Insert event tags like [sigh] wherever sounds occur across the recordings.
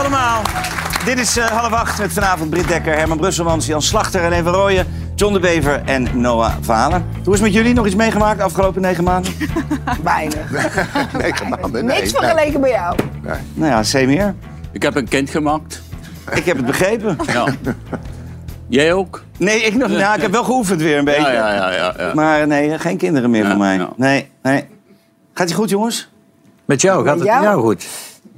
allemaal. Dit is eh, half acht met vanavond Britt Dekker, Herman Brusselmans, Jan Slachter en Even Rooyen, John de Bever en Noah Valen. Hoe is het met jullie? Nog iets meegemaakt de afgelopen negen maanden? [laughs] Weinig. [laughs] Negen maanden, nee. Niks nee. vergeleken bij jou. Nou ja, C meer. Ik heb een kind gemaakt. Ik heb het begrepen. [laughs] Ja. Jij ook? Nee, ik, nog, nou, ik heb wel geoefend weer een beetje. Ja, ja, ja. ja, ja. Maar nee, geen kinderen meer Ja, voor mij. ja. Nee, nee. Gaat het goed, jongens? Met jou gaat het jou? met jou goed.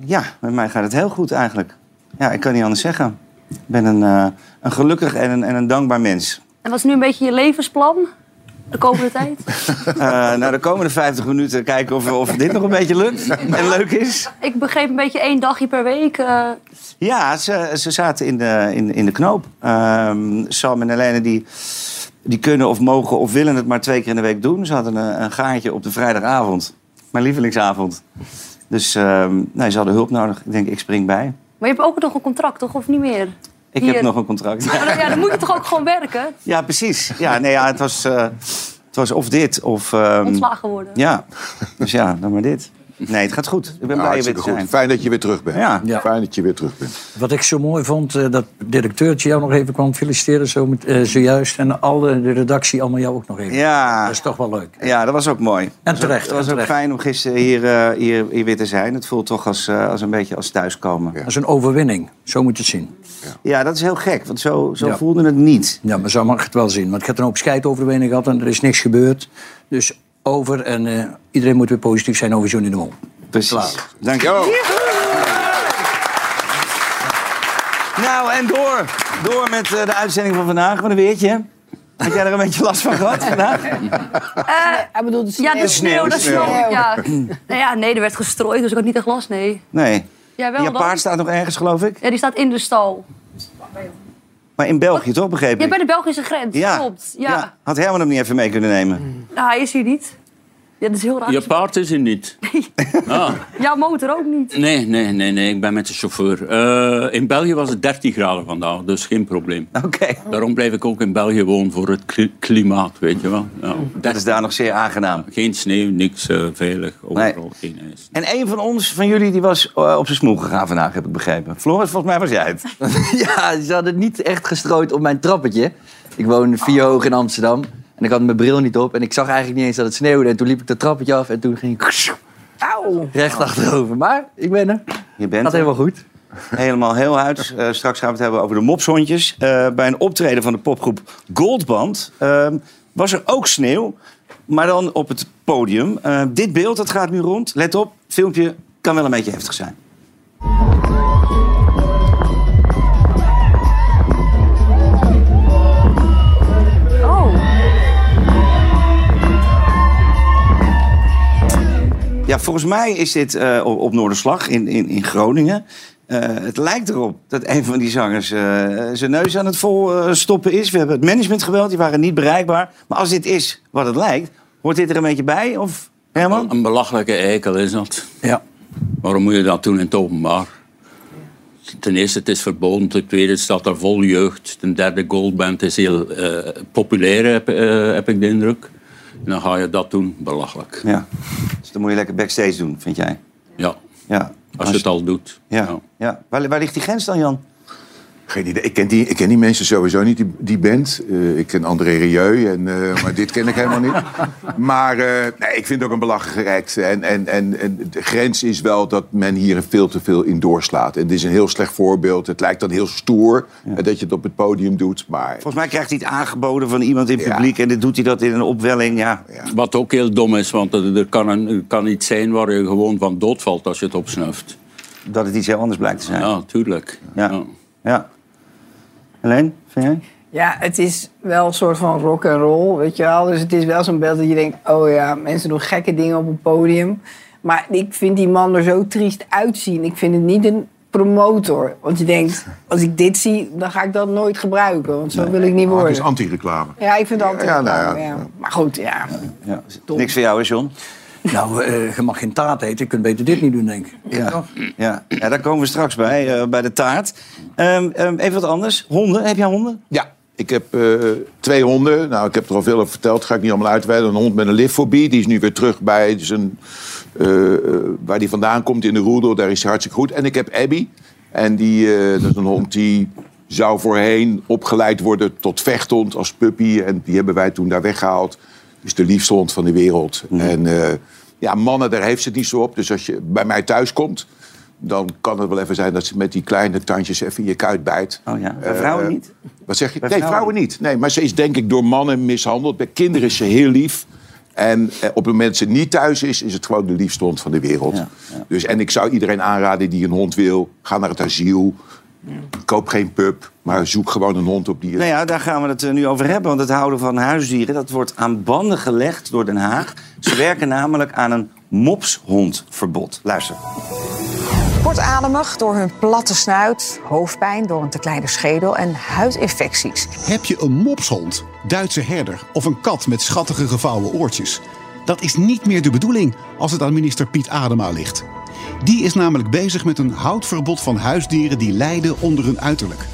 Ja, met mij gaat het heel goed eigenlijk. Ja, ik kan niet anders zeggen. Ik ben een, eh, een gelukkig en een, en een dankbaar mens. En wat is nu een beetje je levensplan? De komende [laughs] tijd? Eh nou, de komende 50 minuten kijken of, of dit nog een beetje lukt en leuk is. Ik begreep een beetje één dagje per week. eh, Ja, ze, ze zaten in de, in, in de knoop. Ehm, Sam en Helene die, die kunnen of mogen of willen het maar twee keer in de week doen. Ze hadden een, een gaatje op de vrijdagavond. Mijn lievelingsavond. Dus ehm nee, ze hadden hulp nodig. Ik denk, ik spring bij. maar je hebt ook nog een contract, toch? Of niet meer? Ik Hier. heb nog een contract. Maar dan, ja, dan moet je toch ook gewoon werken? [laughs] Ja, precies. Ja, nee, ja, het, was, eh, het was of dit of... ehm, Ontslagen worden. Ja, dus ja, dan maar dit. Nee, het gaat goed. Ik ben Nou, blij je weer te zijn. goed. Fijn dat je weer terug bent. Ja. Ja. Fijn dat je weer terug bent. Wat ik zo mooi vond, eh, dat directeurtje jou nog even kwam feliciteren zo met, eh, zojuist. En alle, de redactie allemaal jou ook nog even. Ja, Dat is toch wel leuk. ja, dat was ook mooi. En terecht. Het was ook terecht. fijn om gisteren hier, eh, hier, hier weer te zijn. Het voelt toch als, eh, als een beetje als thuiskomen. Ja, Dat is een overwinning. Zo moet je het zien. dat is heel gek, want zo, zo Ja. voelde het niet. Ja, maar zo mag het wel zien. Want ik heb een hoop scheid overwinning gehad en er is niks gebeurd. Dus over en eh, iedereen moet weer positief zijn over Johnny de Mol. Precies. Klaar. Dank je. Nou, en door. Door met eh, de uitzending van vandaag. Wat een weertje. Had jij er een beetje last van gehad vandaag? Hij bedoelt de Ja, de sneeuw. sneeuw, dat sneeuw. ik. Ja. Nou ja, nee, er werd gestrooid, dus ik had niet echt last, nee. Nee. Jij wel Je dan? paard staat nog ergens, geloof ik. Ja, die staat in de stal. Maar in België toch, begreep Ja, bij de Belgische grens, klopt. Ja. Had Herman hem niet even mee kunnen nemen? Nou, hij is hier niet. Ja, dat is heel raar. Je paard is er niet. [laughs] Ah, Jouw motor ook niet. nee, nee, nee, nee, ik ben met de chauffeur. Eh, in België was het 13 graden vandaag, dus geen probleem. Oké. Daarom blijf ik ook in België wonen voor het kli- klimaat, weet je wel. Ja. Dat is daar nog zeer aangenaam. Geen sneeuw, niks eh, veilig, overal geen ijs. En een van ons, van jullie, die was eh, op zijn smoel gegaan vandaag, heb ik begrepen. Floris, volgens mij was jij het. [laughs] Ja, ze hadden niet echt gestrooid op mijn trappetje. Ik woon vier hoog in Amsterdam. En ik had mijn bril niet op. En ik zag eigenlijk niet eens dat het sneeuwde. En toen liep ik dat trappetje af. En toen ging ik [laughs] Auw. recht achterover. Maar ik ben er. Je bent Gaat er. helemaal goed. helemaal heel uit. Eh, straks gaan we het hebben over de mopshondjes. Eh, bij een optreden van de popgroep Goldband ehm, was er ook sneeuw. Maar dan op het podium. Eh, dit beeld, dat gaat nu rond. Let op, het filmpje kan wel een beetje heftig zijn. Ja, volgens mij is dit eh, op, op Noorderslag in, in, in Groningen. Eh, het lijkt erop dat een van die zangers eh, zijn neus aan het vol stoppen is. We hebben het management gebeld, die waren niet bereikbaar. Maar als dit is wat het lijkt, hoort dit er een beetje bij? Of Herman? Een belachelijke eikel is dat. Ja. Waarom moet je dat doen in het openbaar? Ten eerste, het is verboden. Ten tweede, het staat er vol jeugd. Ten derde, Goldband is heel populair, heb, heb ik de indruk. En dan ga je dat doen, belachelijk. Ja. Dus dan moet je lekker backstage doen, vind jij? Ja, Ja. als je het al doet. Ja. ja. Waar, waar ligt die grens dan, Jan? Geen idee. Ik ken die, ik ken die mensen sowieso niet, die, die band. Eh, ik ken André Rieu, en, eh, maar dit ken ik helemaal niet. Maar eh, nee, ik vind het ook een belachelijke. En, en, en, en de grens is wel dat men hier veel te veel in doorslaat. En dit is een heel slecht voorbeeld. Het lijkt dan heel stoer dat je het op het podium doet. Maar Volgens mij krijgt hij het aangeboden van iemand in het Ja. publiek... en dan doet hij dat in een opwelling, ja. Wat ook heel dom is, want er, kan, een, kan iets zijn waar je gewoon van doodvalt als je het opsnuift. Dat het iets heel anders blijkt te zijn. Ja, tuurlijk. Ja. ja. Helene, vind jij? Ja, het is wel een soort van rock and roll, weet je wel. Dus het is wel zo'n beeld dat je denkt, oh ja, mensen doen gekke dingen op een podium. Maar ik vind die man er zo triest uitzien. Ik vind het niet een promotor. Want je denkt, als ik dit zie, dan ga ik dat nooit gebruiken. Want zo wil ik niet het is worden. anti-reclame. Ja, ik vind het altijd Ja, nou ja. ja. Maar goed, ja. Ja. Niks voor jou, hè, John? Nou, eh, je mag geen taart eten. Je kunt beter dit niet doen, denk ik. Ja, ja. ja, daar komen we straks bij, eh, bij de taart. Ehm, ehm, even wat anders. Honden, heb jij honden? Ja, ik heb eh, twee honden. Nou, ik heb er al veel over verteld. Ga ik niet allemaal uitweiden. Een hond met een liftfobie. Die is nu weer terug bij zijn, eh, eh, waar die vandaan komt in de roedel. Daar is hij hartstikke goed. En ik heb Abby. En die, eh, dat is een hond die zou voorheen opgeleid worden tot vechthond als puppy. En die hebben wij toen daar weggehaald. Is de liefste hond van de wereld. En eh, ja, mannen, daar heeft ze het niet zo op. Dus als je bij mij thuis komt, dan kan het wel even zijn dat ze met die kleine tandjes even in je kuit bijt. Oh ja, bij Eh, vrouwen niet? Wat zeg je? Bij nee, vrouwen vrouwen niet. Nee, maar ze is denk ik door mannen mishandeld. Bij kinderen is ze heel lief. En eh, op het moment dat ze niet thuis is, is het gewoon de liefste hond van de wereld. Ja, Dus, en ik zou iedereen aanraden die een hond wil, ga naar het asiel. Koop geen pup, maar zoek gewoon een hond op die... Nou ja, daar gaan we het eh, nu over hebben. Want het houden van huisdieren, dat wordt aan banden gelegd door Den Haag. Ze werken namelijk aan een mopshondverbod. Luister. Kortademig door hun platte snuit, hoofdpijn door een te kleine schedel en huidinfecties. Heb je een mopshond, Duitse herder of een kat met schattige gevouwen oortjes? Dat is niet meer de bedoeling als het aan minister Piet Adema ligt. Die is namelijk bezig met een houdverbod van huisdieren die lijden onder hun uiterlijk.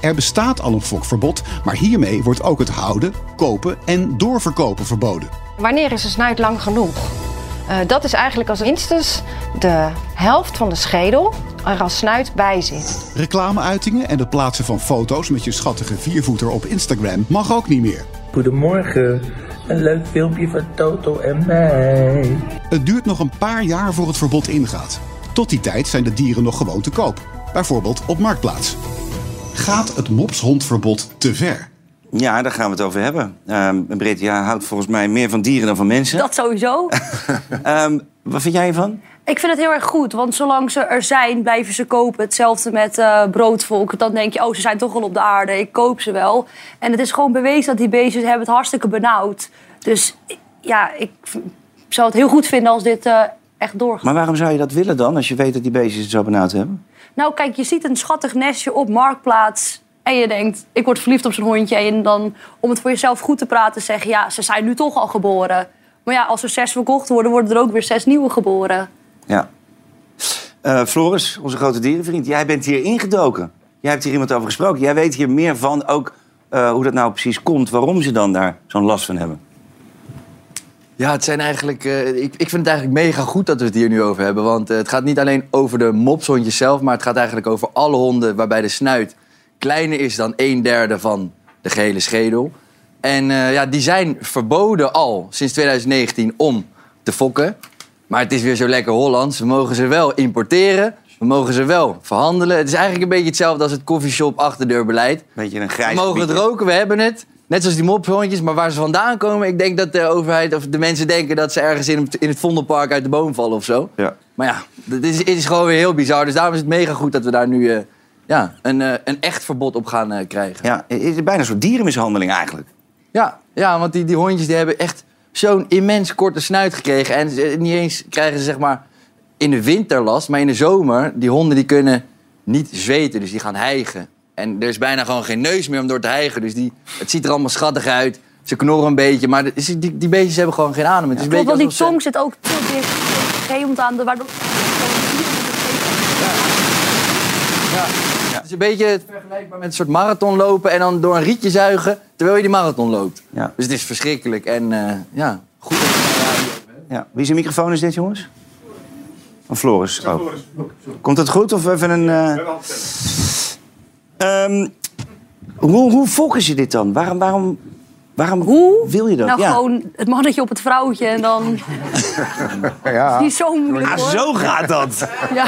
Er bestaat al een fokverbod, maar hiermee wordt ook het houden, kopen en doorverkopen verboden. Wanneer is een snuit lang genoeg? Eh, dat is eigenlijk als minstens de helft van de schedel er als snuit bij zit. Reclameuitingen en het plaatsen van foto's met je schattige viervoeter op Instagram mag ook niet meer. Goedemorgen, een leuk filmpje van Toto en mij. Het duurt nog een paar jaar voor het verbod ingaat. Tot die tijd zijn de dieren nog gewoon te koop. Bijvoorbeeld op Marktplaats. Gaat het mopshondverbod te ver? Ja, daar gaan we het over hebben. Ehm Britt, jij houdt volgens mij meer van dieren dan van mensen. Dat sowieso. [laughs] Ehm, wat vind jij ervan? Ik vind het heel erg goed, want zolang ze er zijn, blijven ze kopen. Hetzelfde met eh, broodvolk. Dan denk je, oh, ze zijn toch al op de aarde, ik koop ze wel. En het is gewoon bewezen dat die beestjes hebben het hartstikke benauwd. Dus ja, ik zou het heel goed vinden als dit eh, echt doorgaat. Maar waarom zou je dat willen dan, als je weet dat die beestjes het zo benauwd hebben? Nou, kijk, je ziet een schattig nestje op Marktplaats. En je denkt, ik word verliefd op zo'n hondje. En dan, om het voor jezelf goed te praten, zeg je... ja, ze zijn nu toch al geboren. Maar ja, als er zes verkocht worden, worden er ook weer zes nieuwe geboren. Ja. Eh, Floris, onze grote dierenvriend, jij bent hier ingedoken. Jij hebt hier iemand over gesproken. Jij weet hier meer van ook eh, hoe dat nou precies komt. Waarom ze dan daar zo'n last van hebben. Ja, het zijn eigenlijk, eh, ik, ik vind het eigenlijk mega goed dat we het hier nu over hebben. Want het gaat niet alleen over de mopshondjes zelf, maar het gaat eigenlijk over alle honden waarbij de snuit kleiner is dan een derde van de gehele schedel. En ja, die zijn verboden al sinds 2019 om te fokken. Maar het is weer zo lekker Hollands. We mogen ze wel importeren. We mogen ze wel verhandelen. Het is eigenlijk een beetje hetzelfde als het coffeeshop achterdeurbeleid. Beetje een We grijs mogen het roken, we hebben het. Net zoals die mophondjes, maar waar ze vandaan komen... ik denk dat de overheid of de mensen denken dat ze ergens in, het- in het Vondelpark uit de boom vallen of zo. Ja. Maar ja, het is, het is gewoon weer heel bizar. Dus daarom is het mega goed dat we daar nu eh, ja, een, eh, een echt verbod op gaan eh, krijgen. Ja, het is bijna een soort dierenmishandeling eigenlijk. Ja, ja want die, die hondjes die hebben echt zo'n immens korte snuit gekregen. En ze- niet eens krijgen ze zeg maar in de winter last, maar in de zomer... die honden die kunnen niet zweten, dus die gaan hijgen. En er is bijna gewoon geen neus meer om door te hijgen. Dus die, het ziet er allemaal schattig uit. Ze knorren een beetje, maar de- die, die beestjes hebben gewoon geen adem. Het is Klopt, want die ze- tong zit ook te dicht geemond aan. de- Waardoor... is een beetje vergelijkbaar met een soort marathon lopen... en dan door een rietje zuigen terwijl je die marathon loopt. Ja. Dus het is verschrikkelijk. En eh, ja, goed. Ja. Wie zijn microfoon is dit, jongens? Van Floris. Oh. Komt dat goed? Of even een... eh, ehm, hoe, hoe focussen je dit dan? Waarom, waarom, waarom Hoe? wil je dat? Nou, ja. gewoon het mannetje op het vrouwtje en dan... [laughs] Ja. Is niet zo moeilijk, Ah, hoor. zo gaat dat. Ja.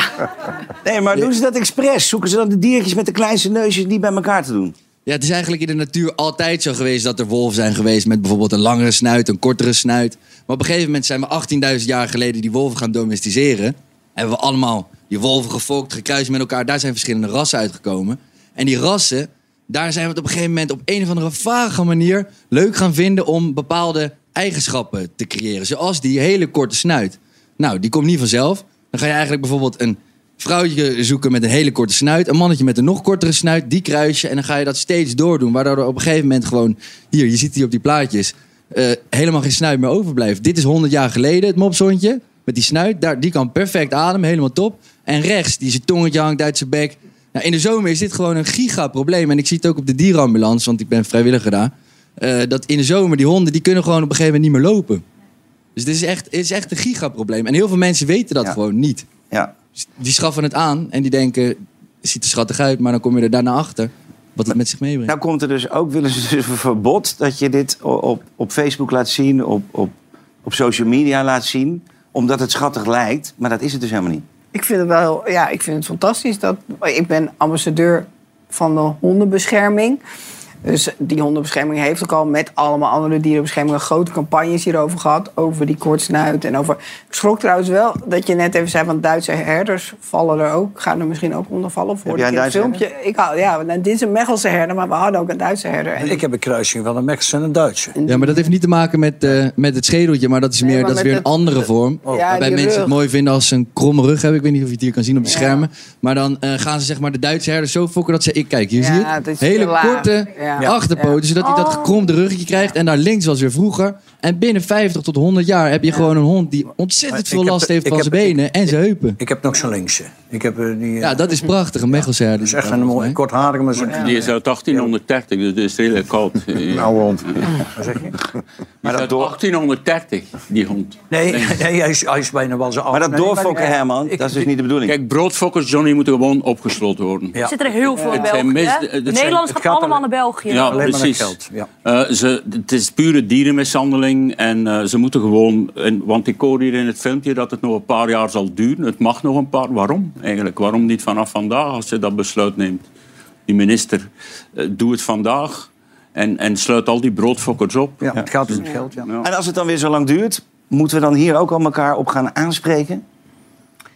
Nee, maar doen ze dat expres? Zoeken ze dan de diertjes met de kleinste neusjes niet bij elkaar te doen? Ja, het is eigenlijk in de natuur altijd zo geweest dat er wolven zijn geweest met bijvoorbeeld een langere snuit, een kortere snuit. Maar op een gegeven moment zijn we 18.000 jaar geleden die wolven gaan domesticeren. Hebben we allemaal die wolven gefokt, gekruist met elkaar. Daar zijn verschillende rassen uitgekomen. En die rassen, daar zijn we het op een gegeven moment op een of andere vage manier leuk gaan vinden om bepaalde eigenschappen te creëren. Zoals die hele korte snuit. Nou, die komt niet vanzelf. Dan ga je eigenlijk bijvoorbeeld een vrouwtje zoeken met een hele korte snuit. Een mannetje met een nog kortere snuit. Die kruis je. En dan ga je dat steeds doordoen. Waardoor er op een gegeven moment gewoon... Hier, je ziet hier op die plaatjes. eh, helemaal geen snuit meer overblijft. Dit is 100 jaar geleden, het mopshondje. Met die snuit. Daar, die kan perfect ademen. Helemaal top. En rechts, die zijn tongetje hangt uit zijn bek. Nou, in de zomer is dit gewoon een gigaprobleem. En ik zie het ook op de dierenambulance. Want ik ben vrijwilliger daar. eh, dat in de zomer die honden... die kunnen gewoon op een gegeven moment niet meer lopen. Dus dit is echt, het is echt een gigaprobleem. En heel veel mensen weten dat Ja. gewoon niet. Ja. Die schaffen het aan en die denken, ziet er schattig uit, maar dan kom je er daarna achter wat het met zich meebrengt. Nou komt er dus ook, willen ze dus een verbod dat je dit op, op Facebook laat zien, op, op, op social media laat zien, omdat het schattig lijkt. Maar dat is het dus helemaal niet. Ik vind het wel, ja, ik vind het fantastisch dat ik ben ambassadeur van de hondenbescherming. Dus die hondenbescherming heeft ook al met allemaal andere dierenbeschermingen grote campagnes hierover gehad. Over die kortsnuit en over. Ik schrok trouwens wel dat je net even zei van Duitse herders vallen er ook. Gaan er misschien ook onder vallen voor. Heb jij een filmpje. Ik had, ja, nou, dit is een Mechelse herder, maar we hadden ook een Duitse herder. En Ik heb een kruising van een Mexicaan en een Duitse. Ja, maar dat heeft niet te maken met, eh, met het schedeltje, maar dat is, Nee, meer, maar dat is weer een het- andere vorm. Ja, waarbij mensen rug. het mooi vinden als ze een kromme rug hebben. Ik weet niet of je het hier kan zien op de schermen. Maar dan eh, gaan ze zeg maar de Duitse herders zo fokken dat ze... Ik, kijk, hier Ja, zie je is Hele korte Ja. achterpoten, zodat hij dat Oh. gekromde ruggetje krijgt. En daar links was weer vroeger. En binnen 50 tot 100 jaar heb je gewoon een hond die ontzettend veel heb- last heeft van zijn benen en zijn heupen. Ik heb nog zo'n linkse. Ik heb, eh, die, eh, Ja, dat is prachtig, een Mechelse dat is echt een mooi kortharige, maar zo. Die is uit 1830, dus het is redelijk koud. [laughs] Nou, hond. Wat zeg je? Maar dat door 1830, die hond. Nee, [laughs] nee hij, is, hij is bijna wel zo oud. Maar dat doorfokken, Herman, ik- dat is dus niet de bedoeling. Kijk, broodfokkers, Johnny, moeten gewoon opgesloten worden. Ja. Er zitten er heel veel in Het zijn België. gaan gaat allemaal naar België. Ja, Alleen maar geld. Ja. Eh, ze, het is pure dierenmishandeling en eh, ze moeten gewoon... En, want ik hoor hier in het filmpje dat het nog een paar jaar zal duren. Het mag nog een paar... Waarom eigenlijk? Waarom niet vanaf vandaag als je dat besluit neemt? Die minister, eh, doe het vandaag en, en sluit al die broodfokkers op. Ja, het gaat dus om het geld, ja. En als het dan weer zo lang duurt, moeten we dan hier ook al elkaar op gaan aanspreken?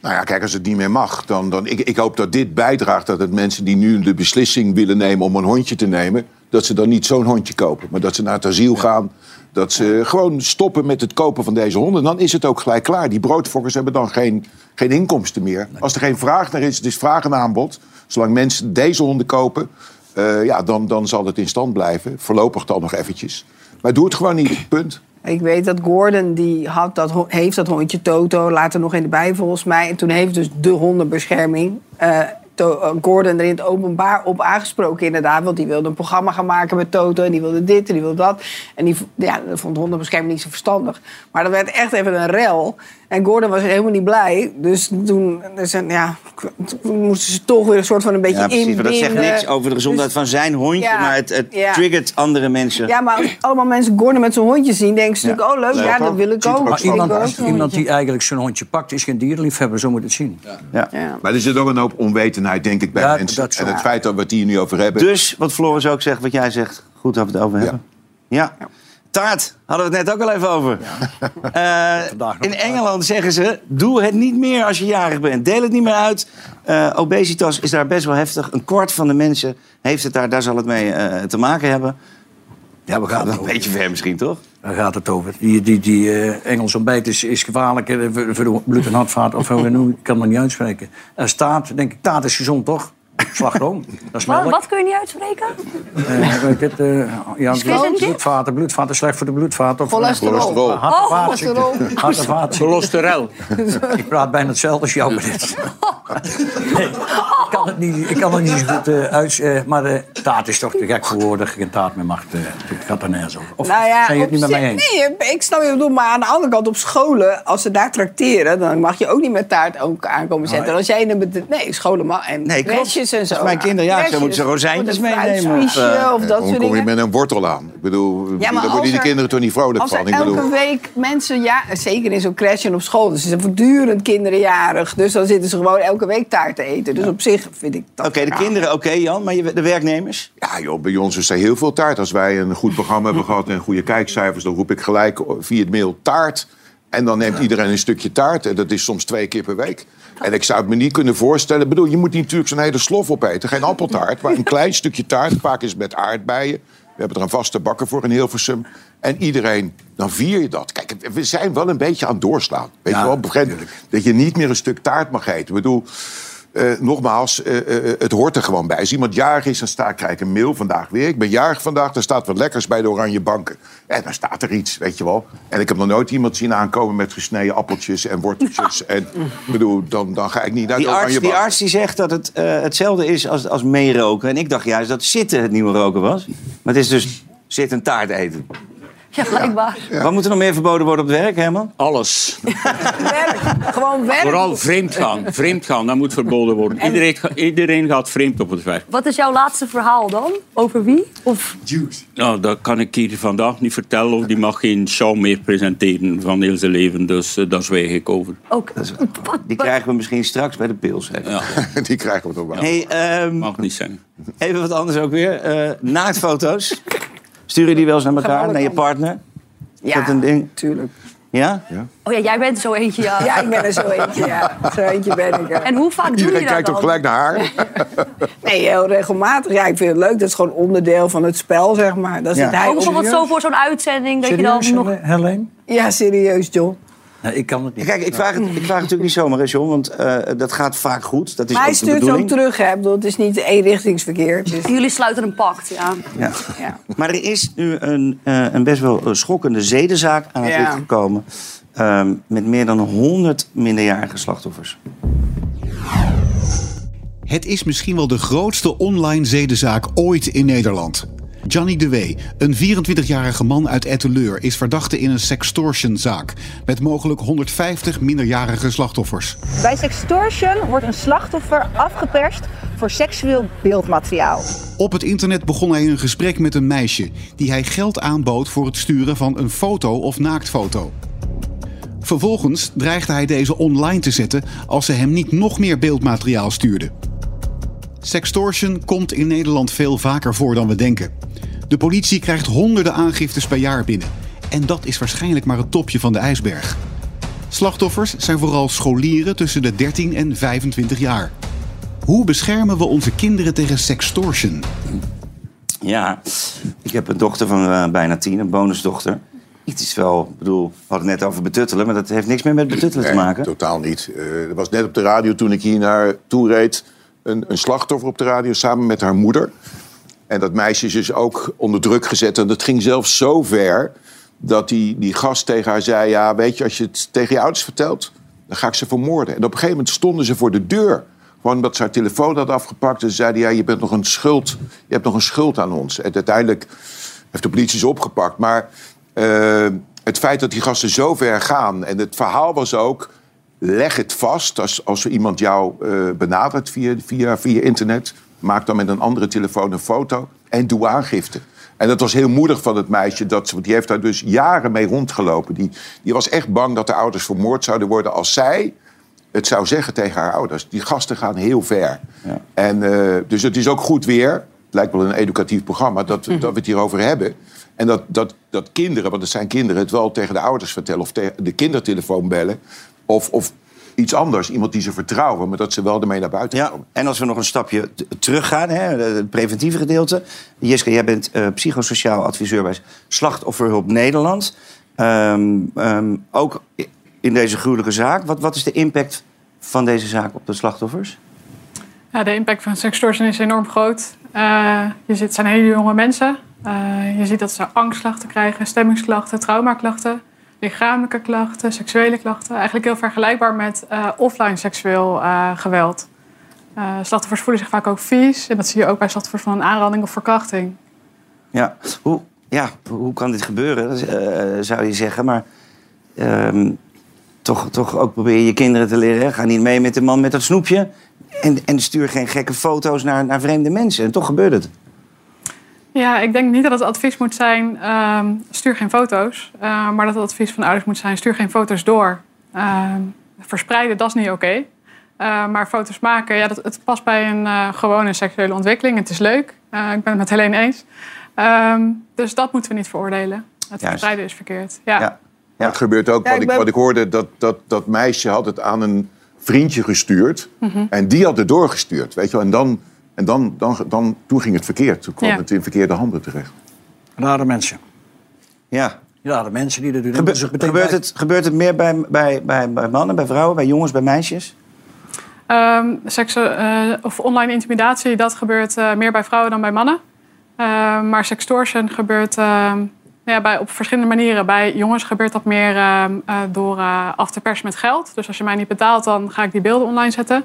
Nou ja, kijk, als het niet meer mag, dan... dan ik, ik hoop dat dit bijdraagt dat het mensen die nu de beslissing willen nemen om een hondje te nemen... dat ze dan niet zo'n hondje kopen, maar dat ze naar het asiel gaan... dat ze gewoon stoppen met het kopen van deze honden. Dan is het ook gelijk klaar. Die broodfokkers hebben dan geen, geen inkomsten meer. Als er geen vraag naar is, het is vraag en aanbod. Zolang mensen deze honden kopen, eh, ja, dan, dan zal het in stand blijven. Voorlopig dan nog eventjes. Maar doe het gewoon niet, punt. Ik weet dat Gordon, die had dat, heeft dat hondje Toto, later nog in de bij volgens mij. En toen heeft dus de hondenbescherming eh, eh, Gordon er in het openbaar op aangesproken inderdaad. Want die wilde een programma gaan maken met Toto en die wilde dit en die wilde dat. En die ja, vond hondenbescherming niet zo verstandig. Maar dat werd echt even een rel. En Gordon was helemaal niet blij. Dus toen, dus, ja, toen moesten ze toch weer een soort van een beetje Ja, precies. Maar dat zegt niks over de gezondheid Dus- van zijn hondje, Ja, maar het, het ja. triggert andere mensen. Ja, maar als allemaal mensen Gordon met zo'n hondje zien, denken ze natuurlijk, oh leuk, ja, dat wil ik ook. Maar iemand, ook iemand die eigenlijk zo'n hondje pakt, is geen dierenliefhebber, zo moet het zien. Ja. Maar er zit ook een hoop onwetendheid, denk ik, bij Ja, mensen. en het feit dat we het hier nu over hebben... Dus, wat Floris ook zegt, wat jij zegt, goed dat we het over hebben. Ja. Taart, hadden we het net ook al even over. Eh, [laughs] in Engeland zeggen ze, doe het niet meer als je jarig bent. Deel het niet meer uit. Eh, obesitas is daar best wel heftig. Een kwart van de mensen heeft het daar, daar zal het mee eh, te maken hebben. Ja, we gaan het wel een beetje ver misschien, toch? Daar gaat het over. Die, die, die Engels ontbijt is, is gevaarlijk voor, voor de bloed- en hartvaat. Of hoe we noemen, ik kan het niet uitspreken. Er staat, denk ik, taart is gezond, toch? Slagroom, dat is Wat, melk. wat kun je niet uitspreken? Eh, weet ik het, eh, ja, bloedvaten. Bloedvaten is slecht voor de bloedvaten. Of, Cholesterol. Cholesterol. Hart- Oh, cholesterol. Hart- en vaatziekten. Cholesterol. [laughs] Ik praat bijna hetzelfde als jou met dit. Nee, [laughs] ik, kan het niet, ik kan het niet zo goed uh, uit... eh, maar eh, taart is toch te gek voor woorden. Geen taart meer mag. eh, het gaat er nergens over. Of Nou ja, zijn je het niet met mij eens? Nee, ik snap je wat je bedoelt. Maar aan de andere kant, op scholen, als ze daar tracteren... dan mag je ook niet met taart ook aankomen zetten. En als jij in een bed- Nee, scholen mag. En Nee, klopt. Crèches en zo. Als mijn kinderen zijn, Crèches. moeten ze rozijntjes meenemen, of, fruitsmoesje eh, Of dat soort kom je met een wortel aan. Ik bedoel, Ja, daar worden die er- kinderen toch niet vrolijk Als van. Ik bedoel, elke week mensen, ja, zeker in zo'n crash en op school, dus ze zijn voortdurend kinderen jarig. Dus dan zitten ze gewoon elke week taart te eten. Dus op zich vind ik dat. Oké, de kinderen, oké Jan, maar je, de werknemers? ja, joh, bij ons is er heel veel taart. Als wij een goed programma hebben gehad en goede kijkcijfers, dan roep ik gelijk via het mail taart. En dan neemt iedereen een stukje taart. En dat is soms twee keer per week. En ik zou het me niet kunnen voorstellen. Ik bedoel, je moet niet natuurlijk zo'n hele slof opeten. Geen appeltaart, maar een klein stukje taart. Vaak is het met aardbeien. We hebben er een vaste bakker voor in Hilversum. En iedereen, dan vier je dat. Kijk, we zijn wel een beetje aan het doorslaan. Weet Ja, je wel, moment dat je niet meer een stuk taart mag eten. Ik bedoel, eh, nogmaals, eh, eh, het hoort er gewoon bij. Als iemand jarig is, dan sta, krijg ik een mail vandaag weer. Ik ben jarig vandaag, dan staat wat lekkers bij de oranje banken. En dan staat er iets, weet je wel. En ik heb nog nooit iemand zien aankomen met gesneden appeltjes en worteltjes. En ik bedoel, dan, dan ga ik niet naar Die de oranje arts, die arts die zegt dat het hetzelfde is als, als meeroken. En ik dacht juist dat zitten het nieuwe roken was. Maar het is dus zitten taart eten. Ja, blijkbaar. Wat moet er nog meer verboden worden op het werk, Herman? Alles. [laughs] Werk. Gewoon werk. Vooral vreemd gaan. Vreemd gaan, dat moet verboden worden. Iedereen, iedereen gaat vreemd op het werk. Wat is jouw laatste verhaal dan? Over wie? Of... Nou, dat kan ik hier vandaag niet vertellen. Of die mag geen show meer presenteren van heel zijn leven. Dus eh, daar zwijg ik over. Ook. Die krijgen we misschien straks bij de pils. Ja, [laughs] Die krijgen we toch wel. Hey, ehm, mag niet zijn. even wat anders ook weer. Eh naaktfoto's. [laughs] Stuur je die wel eens naar elkaar, naar je partner? Is Ja, dat een ding? tuurlijk. Ja? Oh ja, jij bent zo eentje, ja. Ja, ik ben er zo eentje, ja. [laughs] Zo eentje ben ik. En hoe vaak doe Iedereen je dat kijkt ook gelijk naar haar. [laughs] Nee, heel regelmatig. Ja, ik vind het leuk. Dat is gewoon onderdeel van het spel, zeg maar. Dat Ja. zit hij Ook bijvoorbeeld serieus? zo voor zo'n uitzending dat je dan nog... Hel- Helene? Ja, serieus, John. Nee, ik kan het niet. Kijk, ik vraag, het, ik vraag het natuurlijk niet zomaar, hè, John, want eh, dat gaat vaak goed. Dat is Maar hij stuurt ook terug, hè. Ik bedoel, Het is niet eenrichtingsverkeer. Dus, Jullie sluiten een pact, ja. Ja. ja. Maar er is nu een, eh, een best wel schokkende zedenzaak aan het Ja. licht gekomen. ehm, met meer dan 100 minderjarige slachtoffers. Het is misschien wel de grootste online zedenzaak ooit in Nederland. Johnny de Wee, een 24-jarige man uit Etteleur, is verdachte in een sextortionzaak met mogelijk 150 minderjarige slachtoffers. Bij sextortion wordt een slachtoffer afgeperst voor seksueel beeldmateriaal. Op het internet begon hij een gesprek met een meisje die hij geld aanbood voor het sturen van een foto of naaktfoto. Vervolgens dreigde hij deze online te zetten als ze hem niet nog meer beeldmateriaal stuurde. Sextortion komt in Nederland veel vaker voor dan we denken. De politie krijgt honderden aangiftes per jaar binnen. En dat is waarschijnlijk maar het topje van de ijsberg. Slachtoffers zijn vooral scholieren tussen de 13 en 25 jaar. Hoe beschermen we onze kinderen tegen sextortion? Ja, ik heb een dochter van eh, bijna tien, een bonusdochter. Het is wel, ik bedoel, we hadden het net over betuttelen, maar dat heeft niks meer met betuttelen te maken. totaal niet. Eh, er was net op de radio toen ik hier naar toe reed... Een, een slachtoffer op de radio samen met haar moeder. En dat meisje is dus ook onder druk gezet. En dat ging zelfs zo ver dat die, die gast tegen haar zei... ja, weet je, als je het tegen je ouders vertelt, dan ga ik ze vermoorden. En op een gegeven moment stonden ze voor de deur. Gewoon omdat ze haar telefoon had afgepakt. En ze zeiden, ja, je, bent nog een schuld, je hebt nog een schuld aan ons. En uiteindelijk heeft de politie ze opgepakt. Maar eh, het feit dat die gasten zo ver gaan... en het verhaal was ook... leg het vast als, als er iemand jou eh, benadert via, via, via internet. Maak dan met een andere telefoon een foto en doe aangifte. En dat was heel moedig van het meisje. Dat, want die heeft daar dus jaren mee rondgelopen. Die, die was echt bang dat de ouders vermoord zouden worden... als zij het zou zeggen tegen haar ouders. Die gasten gaan heel ver. En, eh, dus het is ook goed weer. Het lijkt wel een educatief programma dat, dat we het hierover hebben. En dat, dat, dat kinderen, want het zijn kinderen, het wel tegen de ouders vertellen of tegen de kindertelefoon bellen. Of, of iets anders, iemand die ze vertrouwen, maar dat ze wel ermee naar buiten Ja, en als we nog een stapje teruggaan, hè, het preventieve gedeelte. Jeske, jij bent eh, psychosociaal adviseur bij Slachtofferhulp Nederland. Ehm, ehm, ook in deze gruwelijke zaak. Wat, wat is de impact van deze zaak op de slachtoffers? Ja, de impact van sextortion is enorm groot. Eh, je ziet, het zijn hele jonge mensen. Eh, je ziet dat ze angstklachten krijgen, stemmingsklachten, traumaklachten, lichamelijke klachten, seksuele klachten. Eigenlijk heel vergelijkbaar met eh, offline seksueel eh, geweld. Eh, slachtoffers voelen zich vaak ook vies. En dat zie je ook bij slachtoffers van een aanranding of verkrachting. Ja, hoe, ja, hoe kan dit gebeuren, zou je zeggen. Maar ehm, toch, toch ook probeer je kinderen te leren. Ga niet mee met de man met dat snoepje. En, en stuur geen gekke foto's naar, naar vreemde mensen. En toch gebeurt het. Ja, ik denk niet dat het advies moet zijn, ehm, stuur geen foto's. Eh, maar dat het advies van ouders moet zijn, stuur geen foto's door. Ehm, verspreiden, dat is niet oké. Eh, maar foto's maken, ja, dat, het past bij een eh, gewone seksuele ontwikkeling. Het is leuk. Eh, ik ben het met Helene eens. Ehm, dus dat moeten we niet veroordelen. Het verspreiden is verkeerd. Ja. Maar Het gebeurt ook, Ja, wat, ik ik, ben- wat ik hoorde, dat, dat dat meisje had het aan een vriendje gestuurd. Mhm. En die had het doorgestuurd, weet je wel. En, dan, en dan, dan, dan, toen ging het verkeerd. Toen kwam Ja. het in verkeerde handen terecht. Rare mensen. Ja. Rare mensen die dat doen. Gebe- Dus gebeurt, het, gebeurt het meer bij, bij, bij, bij mannen, bij vrouwen, bij jongens, bij meisjes? Ehm, eh, of online intimidatie, dat gebeurt eh, meer bij vrouwen dan bij mannen. Ehm, maar sextortion gebeurt ehm, ja, bij, op verschillende manieren. Bij jongens gebeurt dat meer ehm, eh, door eh, af te persen met geld. Dus als je mij niet betaalt, dan ga ik die beelden online zetten.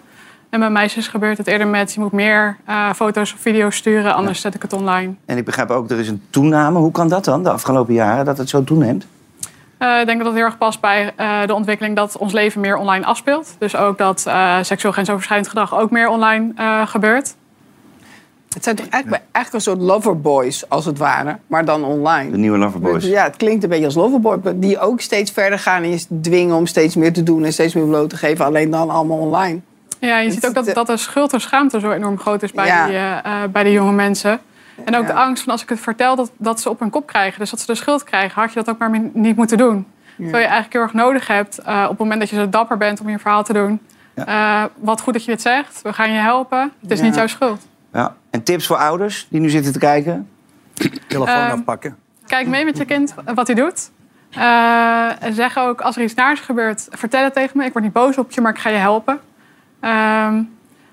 En bij meisjes gebeurt het eerder met... je moet meer eh, foto's of video's sturen, anders zet ik het online. En ik begrijp ook, er is een toename. Hoe kan dat dan, de afgelopen jaren, dat het zo toeneemt? Eh, ik denk dat het heel erg past bij eh, de ontwikkeling dat ons leven meer online afspeelt. Dus ook dat eh, seksueel grensoverschrijdend gedrag ook meer online eh, gebeurt. Het zijn toch eigenlijk, eigenlijk een soort loverboys, als het ware, maar dan online. De nieuwe Loverboys. Ja, het klinkt een beetje als loverboy, maar die ook steeds verder gaan en je dwingen om steeds meer te doen en steeds meer bloot te geven, alleen dan allemaal online. Ja, je ziet ook dat, dat de schuld en schaamte zo enorm groot is bij, Ja. die, eh, eh, bij die jonge mensen. En ook de angst van als ik het vertel dat, dat ze op hun kop krijgen. Dus dat ze de schuld krijgen, had je dat ook maar niet moeten doen. Terwijl je eigenlijk heel erg nodig hebt eh, op het moment dat je zo dapper bent om je verhaal te doen. Eh, wat goed dat je dit zegt, we gaan je helpen. Het is Ja. niet jouw schuld. Ja. En tips voor ouders die nu zitten te kijken? Telefoon Ehm, afpakken. Kijk mee met je kind wat hij doet. Eh, zeg ook, als er iets naars gebeurt, vertel het tegen me. Ik word niet boos op je, maar ik ga je helpen. Ehm,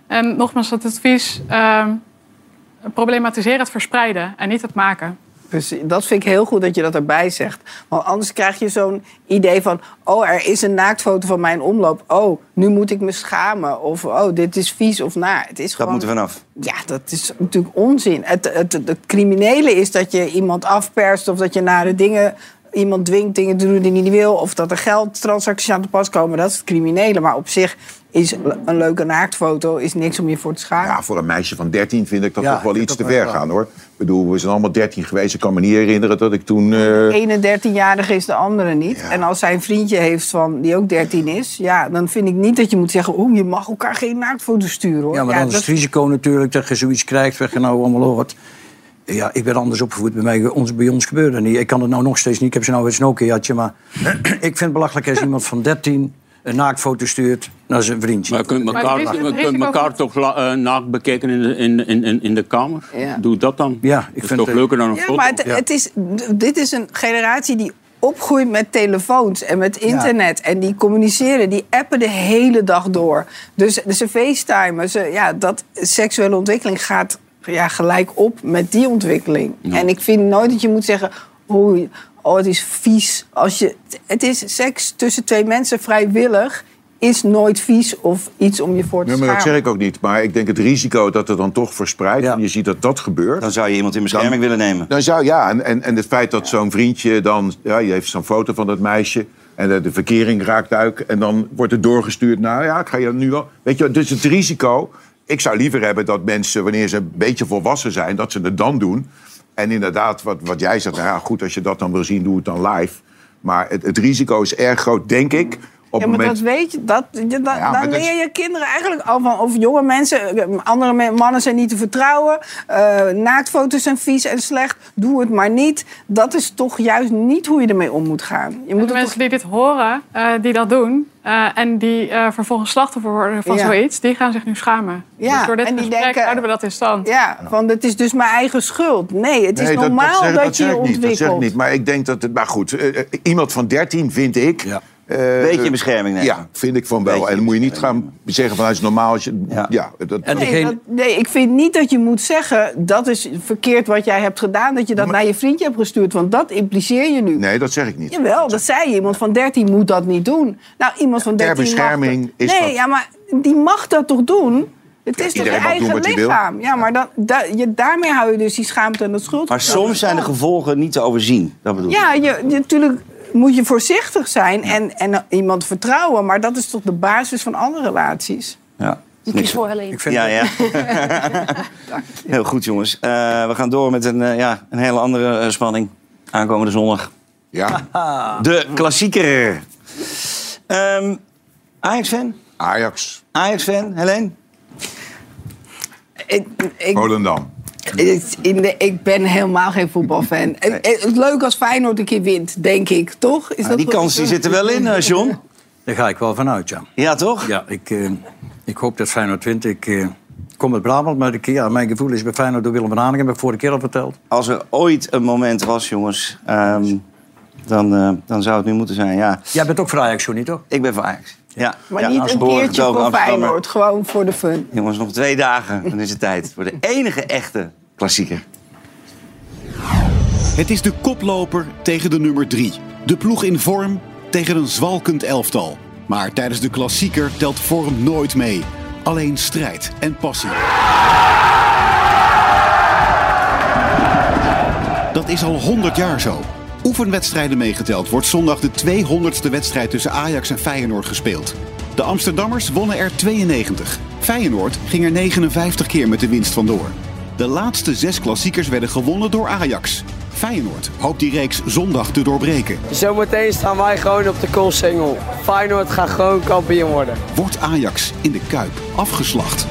en nogmaals, dat advies... ehm problematiseren het verspreiden en niet het maken. Precies, dat vind ik heel goed dat je dat erbij zegt. Want anders krijg je zo'n idee van... oh, er is een naaktfoto van mijn omloop. Oh, nu moet ik me schamen. Of oh, dit is vies of naar. Het is Dat gewoon... moet er vanaf. Ja, dat is natuurlijk onzin. Het, het, het, het criminele is dat je iemand afperst... of dat je nare dingen... iemand dwingt dingen te doen die hij niet wil... of dat er geldtransacties aan te pas komen. Dat is het criminele. Maar op zich is een leuke naaktfoto is niks om je voor te schamen. Ja, voor een meisje van 13 vind ik dat Ja, toch wel iets te ver wel. gaan hoor. Ik bedoel, we zijn allemaal 13 geweest. Ik kan me niet herinneren dat ik toen. eh, De ene 13-jarige is de andere niet. En als zij een vriendje heeft van, die ook 13 is... Ja, dan vind ik niet dat je moet zeggen... oh, je mag elkaar geen naaktfoto sturen, hoor. Ja, maar dan is dat- het risico natuurlijk dat je zoiets krijgt wat je nou allemaal hoort. Ja, ik ben anders opgevoed. Bij, mij, ons, bij ons gebeurde dat niet. Ik kan het nou nog steeds niet. Ik heb ze nou eens een Nokia'tje. Maar [clears throat] ik vind het belachelijk als iemand van 13 een naaktfoto stuurt naar zijn vriendje. Maar je kunt elkaar, kunt elkaar toch la- eh, naakt bekijken in de, in, in, in, de kamer? Ja. Doe dat dan. Ja, ik vind het toch leuker dan een Ja, foto. maar het, het is, dit is een generatie die opgroeit met telefoons en met internet. En die communiceren, die appen de hele dag door. Dus, dus ze facetimen. Ze, ja, dat seksuele ontwikkeling gaat ja, gelijk op met die ontwikkeling. En ik vind nooit dat je moet zeggen... Oh, oh, het is vies. Als je, het is seks tussen twee mensen vrijwillig... is nooit vies of iets om je voor te Nee, maar dat zeg ik ook niet. Maar ik denk het risico dat het dan toch verspreidt. En je ziet dat dat gebeurt. Dan zou je iemand in bescherming Dan- willen nemen. Dan zou ja, en, en, en het feit dat zo'n vriendje dan. Ja, je heeft zo'n foto van dat meisje. En de, de verkering raakt uit. En dan wordt het doorgestuurd. Nou ja, ik ga je nu wel. Weet je, dus het risico. Ik zou liever hebben dat mensen, wanneer ze een beetje volwassen zijn, dat ze het dan doen. En inderdaad, wat, wat jij zegt, nou ja, goed, als je dat dan wil zien, doe het dan live. Maar het, het risico is erg groot, denk ik. Op ja, maar moment... dat weet je. Dat, dat- dan dat leer je kinderen eigenlijk al van... of jonge mensen, eh, andere mannen zijn niet te vertrouwen. eh, naaktfoto's zijn vies en slecht. Doe het maar niet. Dat is toch juist niet hoe je ermee om moet gaan. Je moet de het mensen die dit horen, eh, die dat doen... eh, en die eh, vervolgens slachtoffer worden van Ja. zoiets... die gaan zich nu schamen. Ja, dus door dit en die gesprek denken- houden we dat in stand. Ja, van het is dus mijn eigen schuld. Nee, het is Nee, normaal dat, zeg- je zeg je ik niet, dat zeg ik ontwikkelt. niet. Maar ik denk dat het. Maar goed, iemand van 13 vind ik. eh, Beetje bescherming nemen. Ja, vind ik van wel. en dan moet je niet gaan zeggen van hij is normaal. Als je, ja. dat, Nee, dat- nee, ik vind niet dat je moet zeggen... dat is verkeerd wat jij hebt gedaan... dat je dat naar je vriendje hebt gestuurd. Want dat impliceer je nu. nee, dat zeg ik niet. Jawel, dat zei je. Iemand van 13 moet dat niet doen. Nou, iemand van Ter 13 bescherming mag dat. is Nee, dat- ja, maar die mag dat toch doen? Het is toch je eigen lichaam? Ja, maar dan, da- je, daarmee hou je dus die schaamte en dat schuld. Maar soms zijn de gevolgen niet te overzien. Dat bedoel ik. Ja, je, je- natuurlijk moet je voorzichtig zijn en, en iemand vertrouwen. Maar dat is toch de basis van alle relaties? Ja. Ik kies voor Helene. Ja, ja. [laughs] Heel goed, jongens. Eh, we gaan door met een, eh, ja, een hele andere eh, spanning. Aankomende zondag. Ja. [laughs] De klassieker. Ehm Ajax-fan? Ajax. Ajax-fan, Helene? Ik, ik, Volendam. Ik- in de, ik ben helemaal geen voetbalfan. Het is leuk als Feyenoord een keer wint, denk ik, toch? Is die kans die zit er wel in, eh, John. Daar ga ik wel vanuit, ja. Ja, toch? Ja, ik, eh, ik hoop dat Feyenoord wint. Ik eh, kom uit Brabant, maar ik, ja, mijn gevoel is bij Feyenoord door Willem van Hanegem. heb ik vorige keer al verteld. Als er ooit een moment was, jongens, ehm, dan, eh, dan zou het nu moeten zijn, ja. Jij bent ook voor Ajax, niet toch? Ik ben voor Ajax. Ja. Maar Ja, niet een keertje voor Amsterdammer. Feyenoord, gewoon voor de fun. Jongens, nog twee dagen, dan is het tijd voor de enige echte klassieker. Het is de koploper tegen de nummer 3. De ploeg in vorm tegen een zwalkend elftal. Maar tijdens de klassieker telt vorm nooit mee. Alleen strijd en passie. Dat is al 100 jaar zo. Oefenwedstrijden meegeteld wordt zondag de 200ste wedstrijd tussen Ajax en Feyenoord gespeeld. De Amsterdammers wonnen er 92. Feyenoord ging er 59 keer met de winst vandoor. De laatste zes klassiekers werden gewonnen door Ajax. Feyenoord hoopt die reeks zondag te doorbreken. Zometeen staan wij gewoon op de koolsingel. Feyenoord gaat gewoon kampioen worden. Wordt Ajax in de Kuip afgeslacht?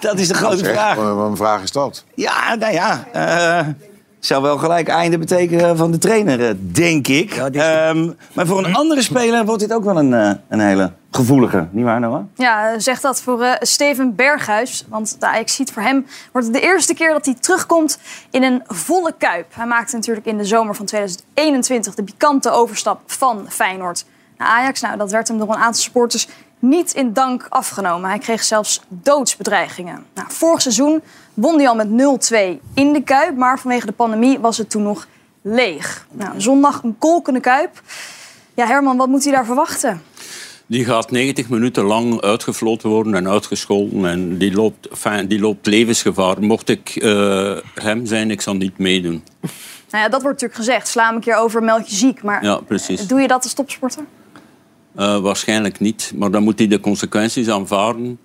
Dat is de grote vraag. Wat wat een vraag is dat? Ja, nou ja. eh, zou wel gelijk einde betekenen van de trainer, eh, denk ik. Ehm, maar voor een andere speler wordt dit ook wel een, eh, een hele gevoelige. Niet waar, Noah? Ja, zeg dat voor eh, Steven Berghuis. Want de Ajax ziet voor hem wordt het de eerste keer dat hij terugkomt in een volle kuip. Hij maakte natuurlijk in de zomer van 2021 de pikante overstap van Feyenoord naar Ajax. Nou, dat werd hem door een aantal supporters niet in dank afgenomen. Hij kreeg zelfs doodsbedreigingen. Nou, vorig seizoen won hij al met 0-2 in de kuip. Maar vanwege de pandemie was het toen nog leeg. Nou, zondag een kolkende kuip. Ja, Herman, wat moet hij daar verwachten? Die gaat 90 minuten lang uitgefloten worden en uitgescholden. En die loopt, enfin, die loopt levensgevaar. Mocht ik eh, hem zijn, ik zal niet meedoen. Nou ja, dat wordt natuurlijk gezegd. Sla hem een keer over, meld je ziek. Maar Ja, precies. doe je dat als topsporter? Eh, waarschijnlijk niet. Maar dan moet hij de consequenties aanvaarden.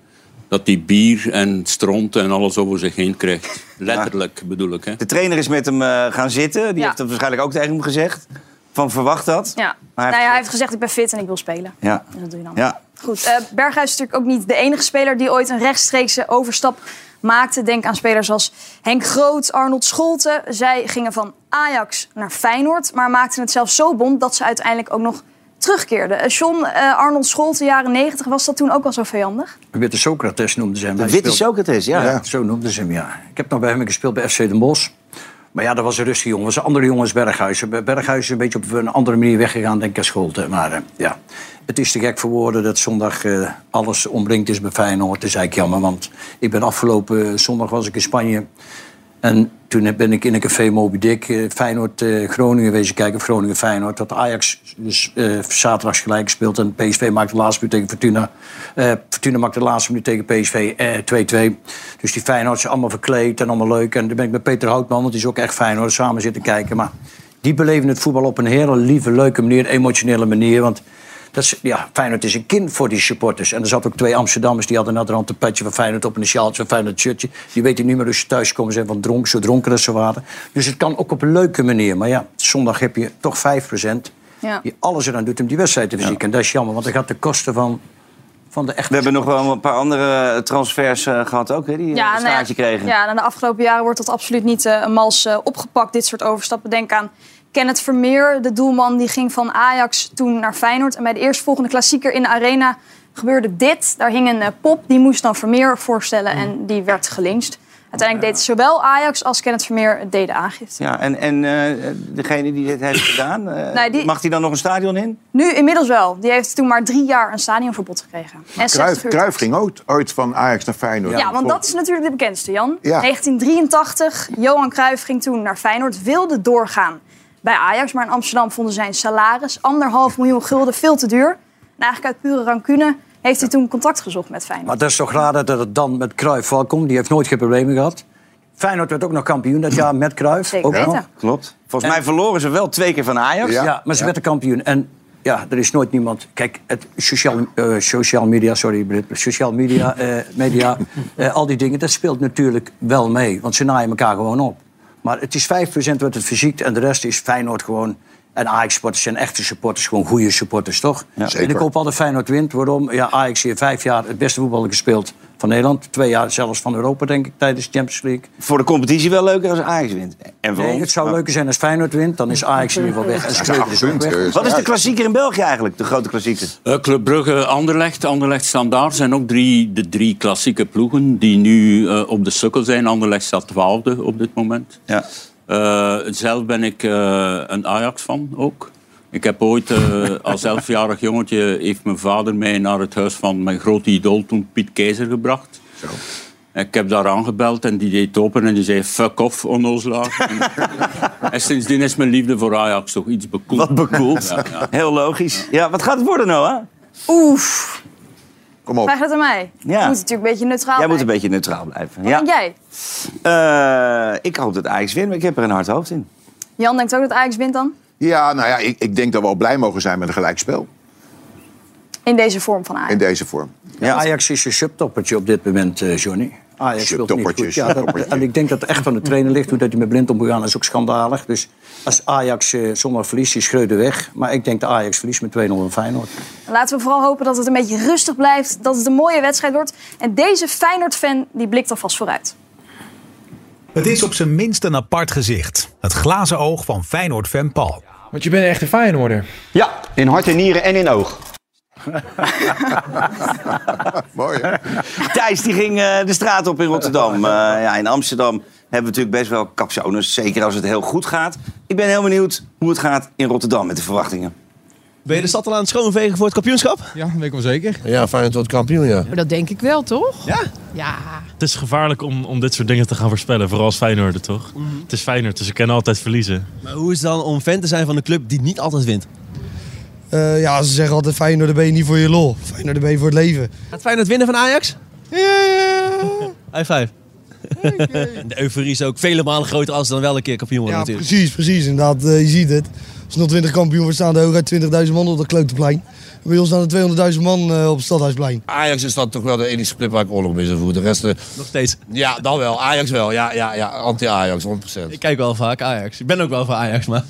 Dat hij bier en stront en alles over zich heen krijgt. Letterlijk bedoel ik. Hè. De trainer is met hem eh, gaan zitten. Die Ja. heeft dat waarschijnlijk ook tegen hem gezegd. Van verwacht dat. Ja. Maar hij Nou heeft- ja, hij heeft gezegd, ik ben fit en ik wil spelen. Ja. Dus dat doe je dan. Ja. Goed, eh, Berghuis is natuurlijk ook niet de enige speler die ooit een rechtstreekse overstap maakte. Denk aan spelers als Henk Groot, Arnold Scholten. Zij gingen van Ajax naar Feyenoord, maar maakten het zelfs zo bond dat ze uiteindelijk ook nog terugkeerden. Eh, John, eh, Arnold Scholten, jaren 90, was dat toen ook al zo vijandig? De witte Socrates noemden ze hem. De witte speelde- Socrates, ja. Zo noemden ze hem, ja. Ik heb nog bij hem gespeeld bij FC Den Bosch. Maar ja, dat was een rustige jongen. Dat was een andere jongen als Berghuis. Bij Berghuis is een beetje op een andere manier weggegaan, denk ik, als Scholte. Maar eh, ja, het is te gek voor woorden dat zondag eh, alles omringd is bij Feyenoord. Dat is eigenlijk jammer, want ik ben afgelopen zondag was ik in Spanje. En toen ben ik in een café Moby Dick, eh, Feyenoord, eh, Groningen wezen kijken. Groningen Feyenoord. Dat Ajax dus eh, zaterdags gelijk gespeeld. En PSV maakte de laatste minuut tegen Fortuna. Eh, Fortuna maakte de laatste minuut tegen PSV eh, 2-2. Dus die Feyenoord zijn allemaal verkleed en allemaal leuk. En dan ben ik met Peter Houtman, want die is ook echt Feyenoord, samen zitten kijken. Maar die beleven het voetbal op een hele lieve, leuke manier, emotionele manier. Want dat is, ja, Feyenoord is een kind voor die supporters. En er zaten ook twee Amsterdammers die hadden naderhand een petje van Feyenoord op en een sjaaltje van Feyenoord shirtje. Die weten niet meer hoe ze thuis komen zijn van dronken, zo dronken als ze waren. Dus het kan ook op een leuke manier. Maar ja, zondag heb je toch 5% Ja. die alles eraan doet om die wedstrijd te verzieken. En dat is jammer, want dat gaat de kosten van, van de echte... We hebben nog wel een paar andere transfers eh, gehad ook, hè, die ja, een nou staartje kregen. Ja, nou, de afgelopen jaren wordt dat absoluut niet eh, een mals eh, opgepakt, dit soort overstappen. Denk aan Kenneth Vermeer, de doelman, die ging van Ajax toen naar Feyenoord. En bij de eerstvolgende klassieker in de arena gebeurde dit. Daar hing een eh, pop, die moest dan Vermeer voorstellen en die werd gelincht. Uiteindelijk deed zowel Ajax als Kenneth Vermeer deden aangifte. Ja, en, en eh, degene die dit heeft gedaan, eh, [coughs] Nee, die- mag die dan nog een stadion in? Nu inmiddels wel. Die heeft toen maar drie jaar een stadionverbod gekregen. En 60 Cruijff, ging ooit, ooit van Ajax naar Feyenoord. Ja, want dat is natuurlijk de bekendste, Jan. Ja. 1983, Johan Cruijff ging toen naar Feyenoord, wilde doorgaan bij Ajax. Maar in Amsterdam vonden zijn salaris, anderhalf miljoen gulden, veel te duur. En eigenlijk uit pure rancune heeft hij toen contact gezocht met Feyenoord. Maar dat is toch raar dat het dan met Cruijff wel komt. Die heeft nooit geen problemen gehad. Feyenoord werd ook nog kampioen dat jaar met Cruijff. Zeker ook weten. nog. Klopt. Volgens mij verloren ze wel twee keer van Ajax. Ja, maar ze werden kampioen. En ja, er is nooit niemand... Kijk, het sociaal, eh, social media, sorry, Brit, social media, eh, media [laughs] eh, al die dingen, dat speelt natuurlijk wel mee. Want ze naaien elkaar gewoon op. Maar het is 5% wat het verziekt en de rest is Feyenoord gewoon... En Ajax-supporters zijn echte supporters, gewoon goede supporters, toch? En zeker. ik hoop altijd Feyenoord wint. Waarom? Ja, Ajax heeft vijf jaar het beste voetbal gespeeld van Nederland. Twee jaar zelfs van Europa, denk ik, tijdens de Champions League. Voor de competitie wel leuker als Ajax wint. En voor Nee, ons. het zou leuker zijn als Feyenoord wint. Dan is Ajax in ieder geval weg. En Schreuder is ook weg. Wat is de klassieker in België eigenlijk, de grote klassieker? Eh, Club Brugge, Anderlecht, Anderlecht Standaard zijn ook drie, de drie klassieke ploegen die nu eh, op de sukkel zijn. Anderlecht staat twaalfde op dit moment. Ja. Eh, zelf ben ik eh, een Ajax-fan ook. Ik heb ooit eh, [laughs] als elfjarig jongetje heeft mijn vader mij naar het huis van mijn grote idool toen Piet Keizer gebracht. Ik heb daar aangebeld en die deed open en die zei fuck off, onnozelaar. en, [laughs] en sindsdien is mijn liefde voor Ajax toch iets bekoeld. Wat bekoeld. Ja, ja. Heel logisch. Ja, wat gaat het worden, Noah? Oef. Kom op. Vraag het aan mij. Ja. Je moet natuurlijk een beetje neutraal Jij moet een beetje neutraal blijven. Wat Ja. denk jij? Eh, ik hoop dat Ajax wint, maar ik heb er een hard hoofd in. Jan denkt ook dat Ajax wint dan? Ja, nou ja, ik, ik denk dat we al blij mogen zijn met een gelijkspel. In deze vorm van Ajax. In deze vorm. Ajax is een subtoppertje op dit moment, eh, Johnny. Ajax speelt niet goed. Ja, dat, subtoppertje. en ik denk dat het echt van de trainer ligt. Hoe dat hij met blind omgegaan is ook schandalig. Dus als Ajax eh, zondag verliest, is Schreuder weg. Maar ik denk dat Ajax verliest met 2-0 van Feyenoord. Laten we vooral hopen dat het een beetje rustig blijft. Dat het een mooie wedstrijd wordt. En deze Feyenoord-fan die blikt alvast vooruit. Het is op zijn minst een apart gezicht. Het glazen oog van Feyenoord-fan Paul. Want je bent echt een Feyenoorder. Ja, in hart en nieren en in oog. [laughs] Mooi, hè? Thijs die ging eh, de straat op in Rotterdam. Eh, ja, in Amsterdam hebben we natuurlijk best wel capsones. Zeker als het heel goed gaat. Ik ben heel benieuwd hoe het gaat in Rotterdam met de verwachtingen. Ben je de stad al aan het schoonvegen voor het kampioenschap? Ja, dat weet ik wel zeker. Ja, Feyenoord wordt kampioen, ja. Maar dat denk ik wel, toch? Ja? Ja. Het is gevaarlijk om, om dit soort dingen te gaan voorspellen. Vooral als Feyenoorder, toch? Het is Feyenoord, dus ze kunnen altijd verliezen. Maar hoe is het dan om fan te zijn van een club die niet altijd wint? Eh, ja, ze zeggen altijd Feyenoord ben je niet voor je lol. Feyenoord ben je voor het leven. Gaat Feyenoord winnen van Ajax? Ja! High five. [laughs] De euforie is ook vele malen groter als dan wel een keer kampioen worden Ja, natuurlijk. precies, precies. Inderdaad, eh, je ziet het. Als 020 kampioen wordt, staan er hooguit 20.000 man op dat klotenplein. En Bij ons staan er 200.000 man eh, op het Stadhuisplein. Ajax is dan toch wel de enige club waar ik oorlog mee zou voeren. De rest... eh, Nog steeds? Ja, dan wel. Ajax wel. Ja, ja, ja. Anti-Ajax, 100%. Ik kijk wel vaak Ajax. Ik ben ook wel voor Ajax, maar...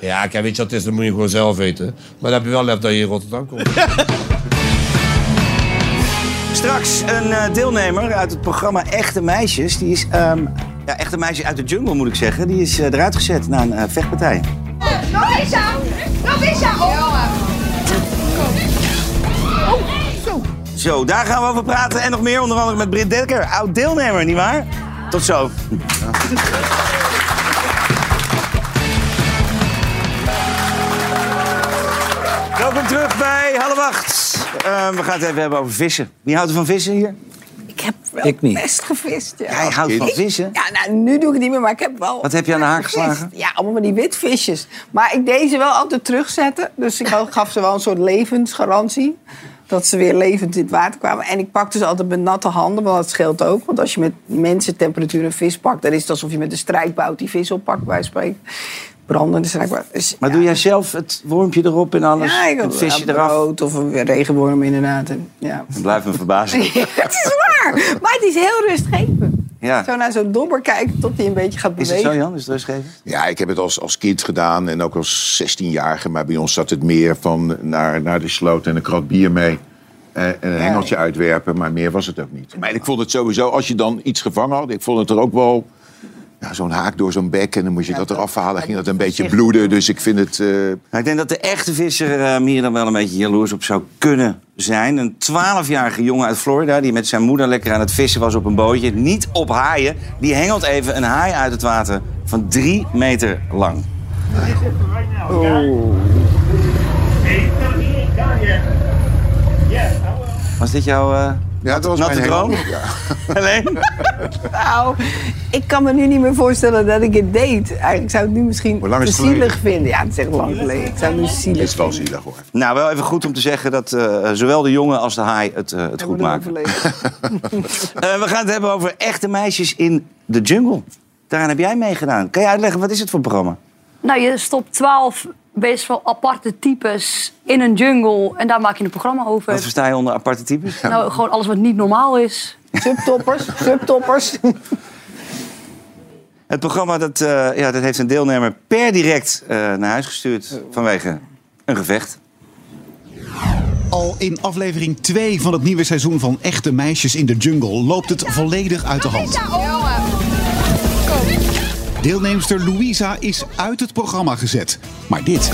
Ja, kijk, weet je wat het is? Dat moet je gewoon zelf weten. Maar dan heb je wel lef dat je in Rotterdam komt. [laughs] Straks een eh, deelnemer uit het programma Echte Meisjes. Die is, ehm, ja, Echte Meisjes uit de jungle moet ik zeggen. Die is eh, eruit gezet na een eh, vechtpartij. Aan! Oh, zo. Daar gaan we over praten en nog meer. Onder andere met Britt Dekker, oud deelnemer, nietwaar? Tot zo. Welkom terug bij Half Acht. Eh, we gaan het even hebben over vissen. Wie houdt er van vissen hier? Ik heb wel Ik niet. best gevist. Ja. Jij houdt van Ik- vissen? Ja, nou, nu doe ik het niet meer, maar ik heb wel... Wat heb je aan de haak geslagen? Ja, allemaal met die witvisjes. Maar ik deed ze wel altijd terugzetten. Dus ik gaf ze wel een soort levensgarantie. Dat ze weer levend in het water kwamen. En ik pakte ze altijd met natte handen, want dat scheelt ook. Want als je met mensentemperatuur een vis pakt... dan is het alsof je met een strijkbout die vis oppakt, bij spreken. Brandende strijkbout. Dus, Maar doe jij zelf het wormpje erop en alles? ja, ik het visje een eraf? brood of een regenworm inderdaad. En, ja. Dat blijft me verbazen. [laughs] het is waar, maar het is heel rustgevend. Ja. Zo naar zo'n dobber kijken tot hij een beetje gaat Is bewegen. het zo, Jan? Is het rustgevend? Ja, ik heb het als, als kind gedaan en ook als 16-jarige. Maar bij ons zat het meer van naar, naar de sloot en een krat bier mee. eh, En een hengeltje uitwerpen, maar meer was het ook niet. Maar ik vond het sowieso, als je dan iets gevangen had... ik vond het er ook wel... Ja, zo'n haak door zo'n bek en dan moest je dat eraf halen. ging dat een beetje bloeden, dus ik vind het... Maar ik denk dat de echte visser eh hier dan wel een beetje jaloers op zou kunnen zijn. Een 12-jarige jongen uit Florida die met zijn moeder lekker aan het vissen was op een bootje. Niet op haaien. Die hengelt even een haai uit het water van drie meter lang. Was dit jouw uh, ja, dat was natte mijn droom? ja. [laughs] Alleen? [laughs] Nou, ik kan me nu niet meer voorstellen dat ik het deed. Eigenlijk zou ik het nu misschien Hoe lang is te het zielig vinden. Ja, het is echt lang geleden. Ik zou het nu zielig Het is wel zielig hoor. Nou, wel even goed om te zeggen dat eh, zowel de jongen als de haai het, eh, het goed maken. [laughs] Eh, we gaan het hebben over echte meisjes in de jungle. Daaraan heb jij meegedaan. Kan je uitleggen, wat is het voor programma? Nou, je stopt twaalf best wel aparte types in een jungle en daar maak je een programma over. Wat versta je onder aparte types? Nou, gewoon alles wat niet normaal is. Subtoppers, subtoppers. [laughs] Het programma dat, eh, ja, dat heeft een deelnemer per direct eh, naar huis gestuurd vanwege een gevecht. Al in aflevering 2 van het nieuwe seizoen van Echte Meisjes in de Jungle loopt het volledig uit de hand. Deelnemster Louisa is uit het programma gezet. Maar dit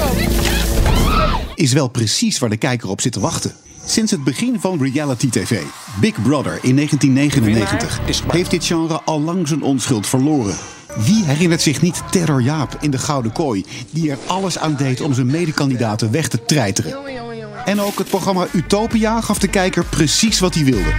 is wel precies waar de kijker op zit te wachten. Sinds het begin van reality TV, Big Brother in 1999, heeft dit genre al lang zijn onschuld verloren. Wie herinnert zich niet Terror Jaap in de Gouden Kooi, die er alles aan deed om zijn medekandidaten weg te treiteren? En ook het programma Utopia gaf de kijker precies wat hij wilde.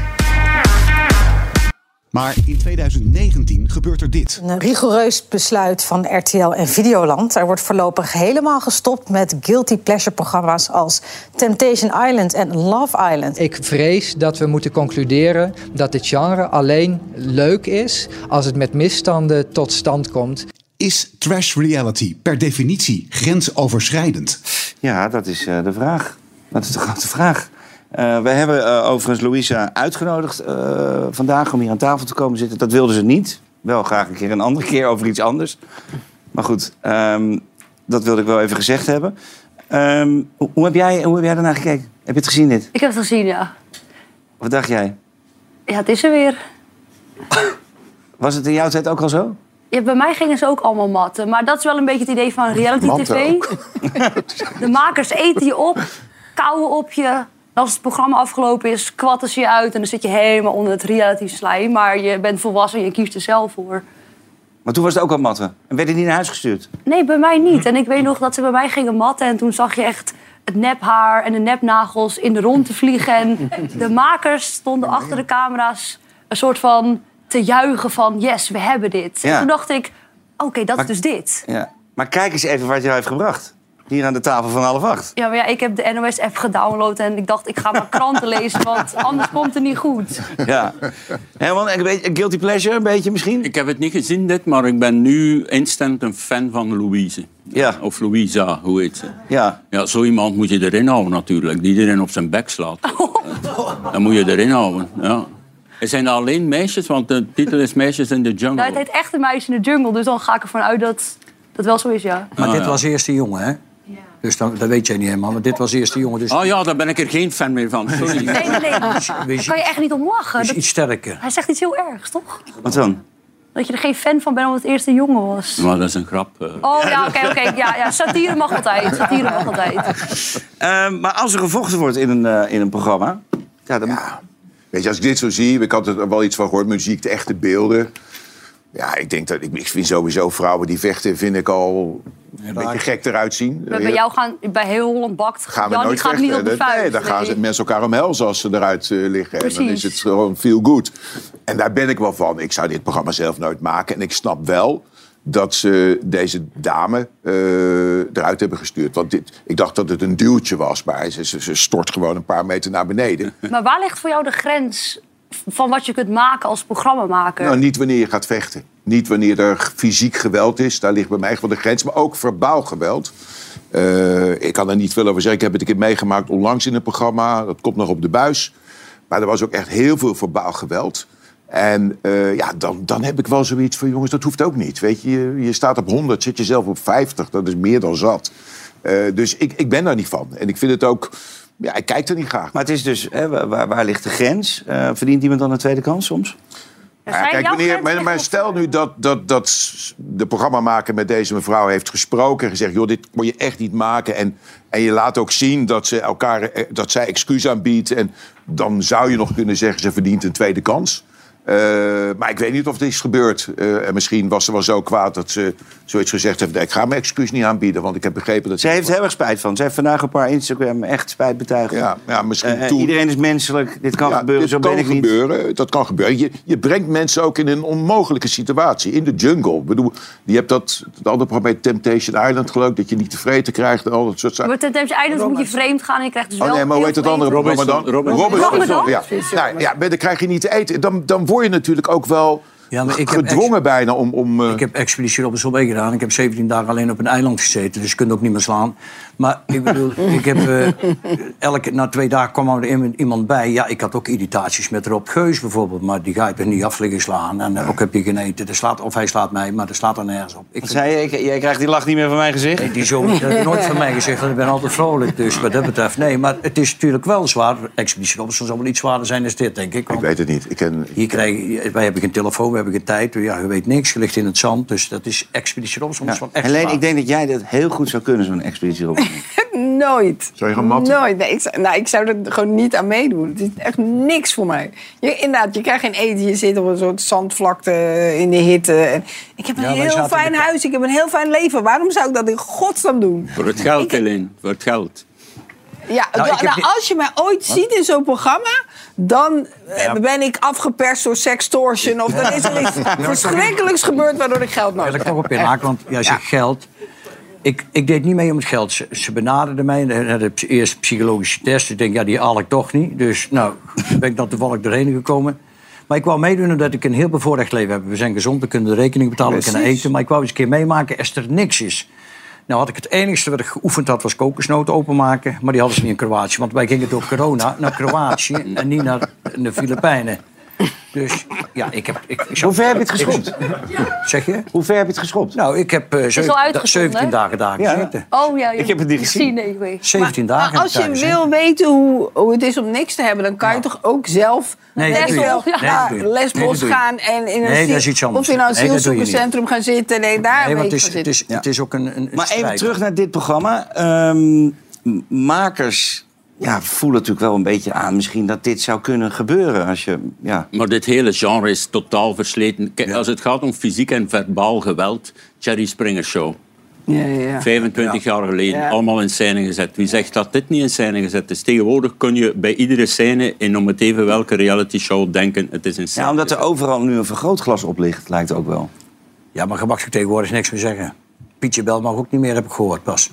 Maar in 2019 gebeurt er dit. Een rigoureus besluit van RTL en Videoland. Er wordt voorlopig helemaal gestopt met guilty pleasure programma's als Temptation Island en Love Island. Ik vrees dat we moeten concluderen dat dit genre alleen leuk is als het met misstanden tot stand komt. Is trash reality per definitie grensoverschrijdend? Ja, dat is eh, de vraag. Dat is de grote vraag. Eh, we hebben eh, overigens Louisa uitgenodigd eh, vandaag om hier aan tafel te komen zitten. Dat wilde ze niet. Wel graag een keer een andere keer over iets anders. Maar goed, ehm, dat wilde ik wel even gezegd hebben. Ehm, hoe, hoe heb jij, hoe heb jij daarnaar gekeken? Heb je het gezien dit? Ik heb het gezien, ja. Wat dacht jij? Ja, het is er weer. [laughs] Was het in jouw tijd ook al zo? Ja, bij mij gingen ze ook allemaal matten. Maar dat is wel een beetje het idee van [laughs] reality tv. De makers eten je op, kauwen op je. Als het programma afgelopen is, kwatten ze je uit... en dan zit je helemaal onder het reality slijm. Maar je bent volwassen en je kiest er zelf voor. Maar toen was het ook al matten. En werd je niet naar huis gestuurd? Nee, bij mij niet. En ik weet nog dat ze bij mij gingen matten. En toen zag je echt het nephaar en de nepnagels in de rond te vliegen. En de makers stonden achter de camera's een soort van te juichen van... yes, we hebben dit. Ja. En toen dacht ik, oké, dat Maar- is dus dit. Ja. Maar kijk eens even wat jou heeft gebracht. Hier aan de tafel van half acht. Ja, maar ja, ik heb de NOS-app gedownload en ik dacht, ik ga maar kranten [laughs] lezen, want anders komt het niet goed. Ja. Herman, een beetje een guilty pleasure, een beetje misschien? Ik heb het niet gezien, dit, maar ik ben nu instant een fan van Louise. Ja. Of Louisa, hoe heet ze? Ja. Ja, zo iemand moet je erin houden natuurlijk, die erin op zijn bek slaat. [laughs] Dan moet je erin houden, ja. Er zijn alleen meisjes, want de titel is Meisjes in de Jungle. Nou, het heet echt een meisje in de jungle, dus dan ga ik ervan uit dat dat wel zo is, ja. Maar Ah, dit ja. was eerst de jongen, hè? Dus dan, dat weet jij niet helemaal. Maar dit was eerst de jongen. Dus Oh ja, daar ben ik er geen fan meer van. Sorry. Nee, nee, nee. Daar Wees- kan je echt niet om lachen. is Dat- iets sterker. Hij zegt iets heel ergs, toch? Wat dan? Dat je er geen fan van bent omdat het eerst een jongen was. Maar dat is een grap. eh. Oh ja, oké, oké. Ja, ja, satire mag altijd. Satire mag altijd. Ehm, maar als er gevochten wordt in een, eh, in een programma... Ja, dan... Weet je, als ik dit zo zie, ik had er wel iets van gehoord, muziek, de echte beelden. Ja, ik denk dat ik, ik vind sowieso vrouwen die vechten, vind ik al een beetje gek eruit zien. Maar bij jou gaan, bij heel Holland bakt, gaan we Jan, nooit gaat niet op de vuist. Nee, dan gaan ze mensen elkaar omhelzen als ze eruit eh, liggen. En dan is het gewoon feel good. En daar ben ik wel van. Ik zou dit programma zelf nooit maken. En ik snap wel dat ze deze dame eh, eruit hebben gestuurd. Want dit, ik dacht dat het een duwtje was, maar ze, ze, ze stort gewoon een paar meter naar beneden. Maar waar ligt voor jou de grens van wat je kunt maken als programmamaker? Nou, niet wanneer je gaat vechten. Niet wanneer er fysiek geweld is. Daar ligt bij mij wel de grens. Maar ook verbaal geweld. Eh, ik kan er niet veel over zeggen. Ik heb het een keer meegemaakt onlangs in een programma. Dat komt nog op de buis. Maar er was ook echt heel veel verbaal geweld. En eh, ja, dan, dan heb ik wel zoiets van... jongens, dat hoeft ook niet. Weet je, je, staat op 100, zit je zelf op 50. Dat is meer dan zat. Eh, dus ik, ik ben daar niet van. En ik vind het ook... Ja, ik kijk er niet graag Maar het is dus, hè, waar- waar, waar ligt de grens? Eh, verdient iemand dan een tweede kans soms? Ja, kijk, maar, maar stel nu dat, dat, dat de programmamaker met deze mevrouw heeft gesproken... en gezegd, joh, dit moet je echt niet maken. En, en je laat ook zien dat, ze elkaar, eh, dat zij excuus aanbiedt. En dan zou je nog kunnen zeggen, ze verdient een tweede kans. Eh, maar ik weet niet of dit is gebeurd. Eh, en misschien was ze wel zo kwaad dat ze zoiets gezegd heeft... nee, ik ga mijn excuus niet aanbieden, want ik heb begrepen dat... Ze heeft heel erg spijt van. Ze heeft vandaag op haar Instagram echt spijt betuigd. Ja, ja misschien Eh, toen- Iedereen is menselijk. Dit kan Ja, gebeuren, dit zo ben kan ik niet. gebeuren, Dat kan gebeuren. Je, je brengt mensen ook in een onmogelijke situatie. In de jungle. Ik bedoel, je hebt dat, het andere programma bij Temptation Island geloof ik, dat je niet tevreden krijgt en al dat soort zaken. Maar Temptation Island moet je vreemd gaan en je krijgt dus wel Oh nee, maar hoe heet andere programma dan? Robinson. Robinson. Robinson. Ja, nou, ja maar dan krijg je niet te eten. Dan, dan word je natuurlijk ook wel Ja, maar ik heb gedwongen bijna om... om eh, Ik heb Expeditie Robinson meegedaan. Ik heb 17 dagen alleen op een eiland gezeten, dus je kunt ook niet meer slaan. Maar ik bedoel, [laughs] ik heb eh, elke, na twee dagen kwam er iemand- bij. Ja, ik had ook irritaties met Rob Geus bijvoorbeeld, maar die ga ik er niet af liggen slaan. En eh, ook heb je geen eten. Er slaat, of hij slaat mij, maar er slaat er nergens op. Ik zei je? Ik- Jij krijgt die lach niet meer van mijn gezicht? Nee, die zo, dat heb ik nooit van mij gezegd, want ik ben altijd vrolijk. Dus wat dat betreft, nee. Maar het is natuurlijk wel zwaar. Expeditie zal wel iets zwaarder zijn dan dit, denk ik. ik weet het niet. Ik ken, hier krijg, wij hebben geen telefoon, we hebben geen tijd. Ja, je weet niks, je ligt in het zand. Dus dat is Expeditie Robinson. wel echt Helene, zwaar. ik denk dat jij dat heel goed zou kunnen, zo'n expeditie. [laughs] Nooit. Zou je gaan matten? Nooit. Nee, ik, zou- nou, ik zou er gewoon niet aan meedoen. Het is echt niks voor mij. Je, inderdaad, je krijgt geen eten. Je zit op een soort zandvlakte in de hitte. En ik heb een Ja, heel fijn huis. Ik heb een heel fijn leven. Waarom zou ik dat in godsnaam doen? Voor het geld, Helene. Voor het geld. Ja, Nou, nou, ik heb nou, als je mij ooit ziet in zo'n programma... dan eh, ben ik afgeperst door sextortion. Of dan is er iets [laughs] verschrikkelijks gebeurd waardoor ik geld nodig Wil ik heb. nog op inhaken, want ja, je geld... Ik, ik deed niet mee om het geld. Ze, ze benaderden mij. en hadden de eerste psychologische test. Ik denk, ja, die haal ik toch niet. Dus nou, [laughs] ben ik dan toevallig doorheen gekomen. Maar ik wou meedoen omdat ik een heel bevoorrecht leven heb. We zijn gezond, we kunnen de rekening betalen, we kunnen eten. Maar ik wou eens een keer meemaken als er niks is. Nou had ik het enigste wat ik geoefend had, was kokosnoten openmaken. Maar die hadden ze niet in Kroatië. Want wij gingen door corona naar Kroatië en niet naar de Filipijnen. Dus ja, ik heb... Ik, ik Hoe ver heb je het geschopt? Zeg je? Hoe ver heb je het geschopt? Nou, ik heb eh, is zeven- al uitgezonden, 17 hè? dagen daar Ja. gezeten. Oh ja, Ik heb het niet gezien. Nee, ik weet. 17 dagen. Maar heb als ik daar je gezeten. wil weten hoe, hoe het is om niks te hebben, dan kan je toch ook zelf Nee, net dat doe je wel niet. Nee, naar dat doe je niet. Nee, Lesbos dat doe je gaan en in een Nee, dat is ziel- iets anders. of in een Nee, dat doe je asielzoekerscentrum gaan zitten. Nee, daar Nee, een want het gaan is, het, zitten. is, het is ook een, een Maar even strijd. terug naar dit programma. Ehm, m- makers ja, voelen natuurlijk wel een beetje aan misschien dat dit zou kunnen gebeuren. Als je, ja. Maar dit hele genre is totaal versleten. Kijk, Als het gaat om fysiek en verbaal geweld, Jerry Springer Show. Ja, ja, ja. 25 jaar geleden, Ja. allemaal in scène gezet. Wie zegt dat dit niet in scène gezet is? Tegenwoordig kun je bij iedere scène in om het even welke reality show denken, het is in scène. ja, omdat er overal nu een vergrootglas op ligt, lijkt ook wel. Ja, maar je mag er tegenwoordig niks meer zeggen. Pietje Bel mag ook niet meer, heb ik gehoord pas.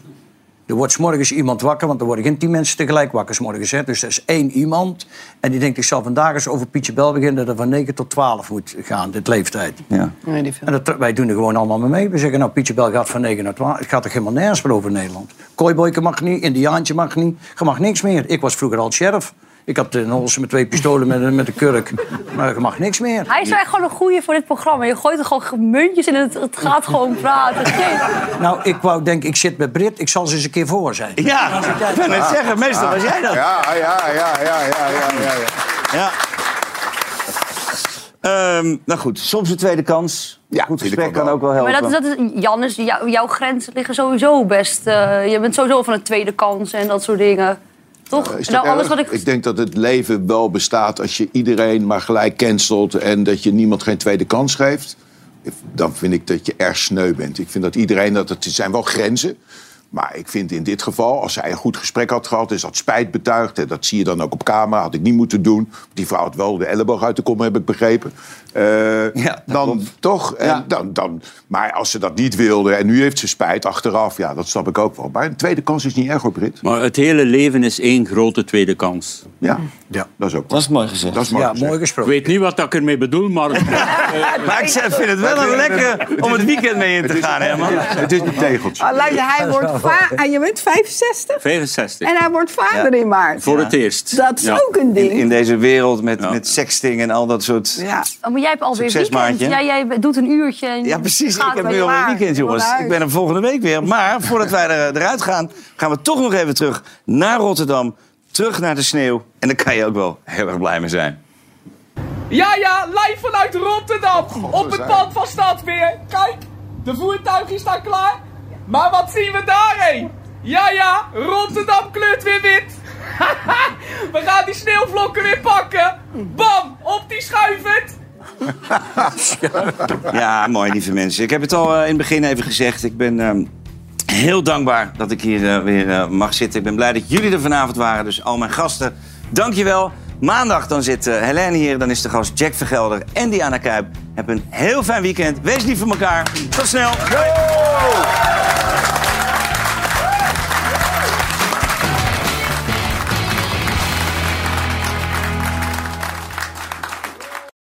Er wordt 's morgens iemand wakker, want er worden geen tien mensen tegelijk wakker 's morgens. Hè. Dus er is één iemand. En die denkt, ik zal vandaag eens over Pietje Bel beginnen... dat er van 9 tot 12 moet gaan, dit leeftijd. Ja. Nee. En dat, wij doen er gewoon allemaal mee mee. We zeggen, nou, Pietje Bel gaat van 9 naar 12. Het gaat er helemaal nergens meer over in Nederland. Kooiboyke mag niet, Indiaantje mag niet. Je mag niks meer. Ik was vroeger al sheriff. Ik had een holse met twee pistolen met, een- met een kurk. Maar je mag niks meer. Hij is echt gewoon een goeie voor dit programma. Je gooit er gewoon muntjes in en het, het gaat gewoon praten. [laughs] Geen- Nou, ik wou denken, ik zit met Brit. Ik zal ze eens een keer voor zijn. Ja, ik ben het zeggen. Meestal was jij dat. Ja, ja, ja, ja, ja, ja, ja. ja. Ja. Ehm, nou goed, soms een tweede kans. Ja, goed vind ik gesprek ook kan wel. ook wel Maar helpen. dat is, dat is, Jannes, jou- jouw grenzen liggen sowieso best. eh, je bent sowieso van een tweede kans en dat soort dingen. Toch? Is nou, alles wat ik... ik denk dat het leven wel bestaat als je iedereen maar gelijk cancelt... en dat je niemand geen tweede kans geeft. Dan vind ik dat je erg sneu bent. Ik vind dat iedereen... Dat het zijn wel grenzen. Maar ik vind in dit geval, als hij een goed gesprek had gehad... is dat spijt betuigd. En dat zie je dan ook op camera. Had ik niet moeten doen. Die vrouw had wel de elleboog uit de kom, heb ik begrepen. Eh, Ja, dan klopt. toch. En Ja. dan, dan, maar als ze dat niet wilde en nu heeft ze spijt achteraf... ja, dat snap ik ook wel. Maar een tweede kans is niet erg op Brit. Maar het hele leven is één grote tweede kans. Ja, ja. dat is ook Dat is mooi gezegd. dat is mooi Ja, gezegd. mooi Ik gesproken. weet niet wat ik ermee bedoel, maar... [laughs] Maar ik zeg- vind het wel een lekker om het weekend mee in te gaan, Herman. Het is een tegeltje. Oh, hij wordt ah, [laughs] je bent 65 65. en hij wordt vader in maart. Voor het eerst. Dat is Ja. ook een ding. In, in deze wereld met, Ja. met sexting en al dat soort... Ja. Oh, maar jij hebt alweer Succes, weekend. maatje. Jij, doet een uurtje. En Ja, precies. gaat Ik heb nu al een weekend, jongens. Ik ben er volgende week weer. Maar voordat wij er, eruit gaan, gaan we toch nog even terug naar Rotterdam. Terug naar de sneeuw. En daar kan je ook wel heel erg blij mee zijn. Ja, ja, live vanuit Rotterdam. op het pad van Stadsbeer. Kijk, de voertuigen staan klaar. Maar wat zien we daarheen? Ja, ja, Rotterdam kleurt weer wit. [laughs] we gaan die sneeuwvlokken weer pakken. Bam, op die schuivert. [laughs] Ja, mooi, lieve mensen. Ik heb het al eh, in het begin even gezegd. Ik ben ehm, heel dankbaar dat ik hier eh, weer eh, mag zitten. Ik ben blij dat jullie er vanavond waren. Dus al mijn gasten, dankjewel. Maandag dan zit Helene hier. Dan is de gast Jack Vergelder en Diana Kuip. Heb een heel fijn weekend. Wees lief voor elkaar. Tot snel.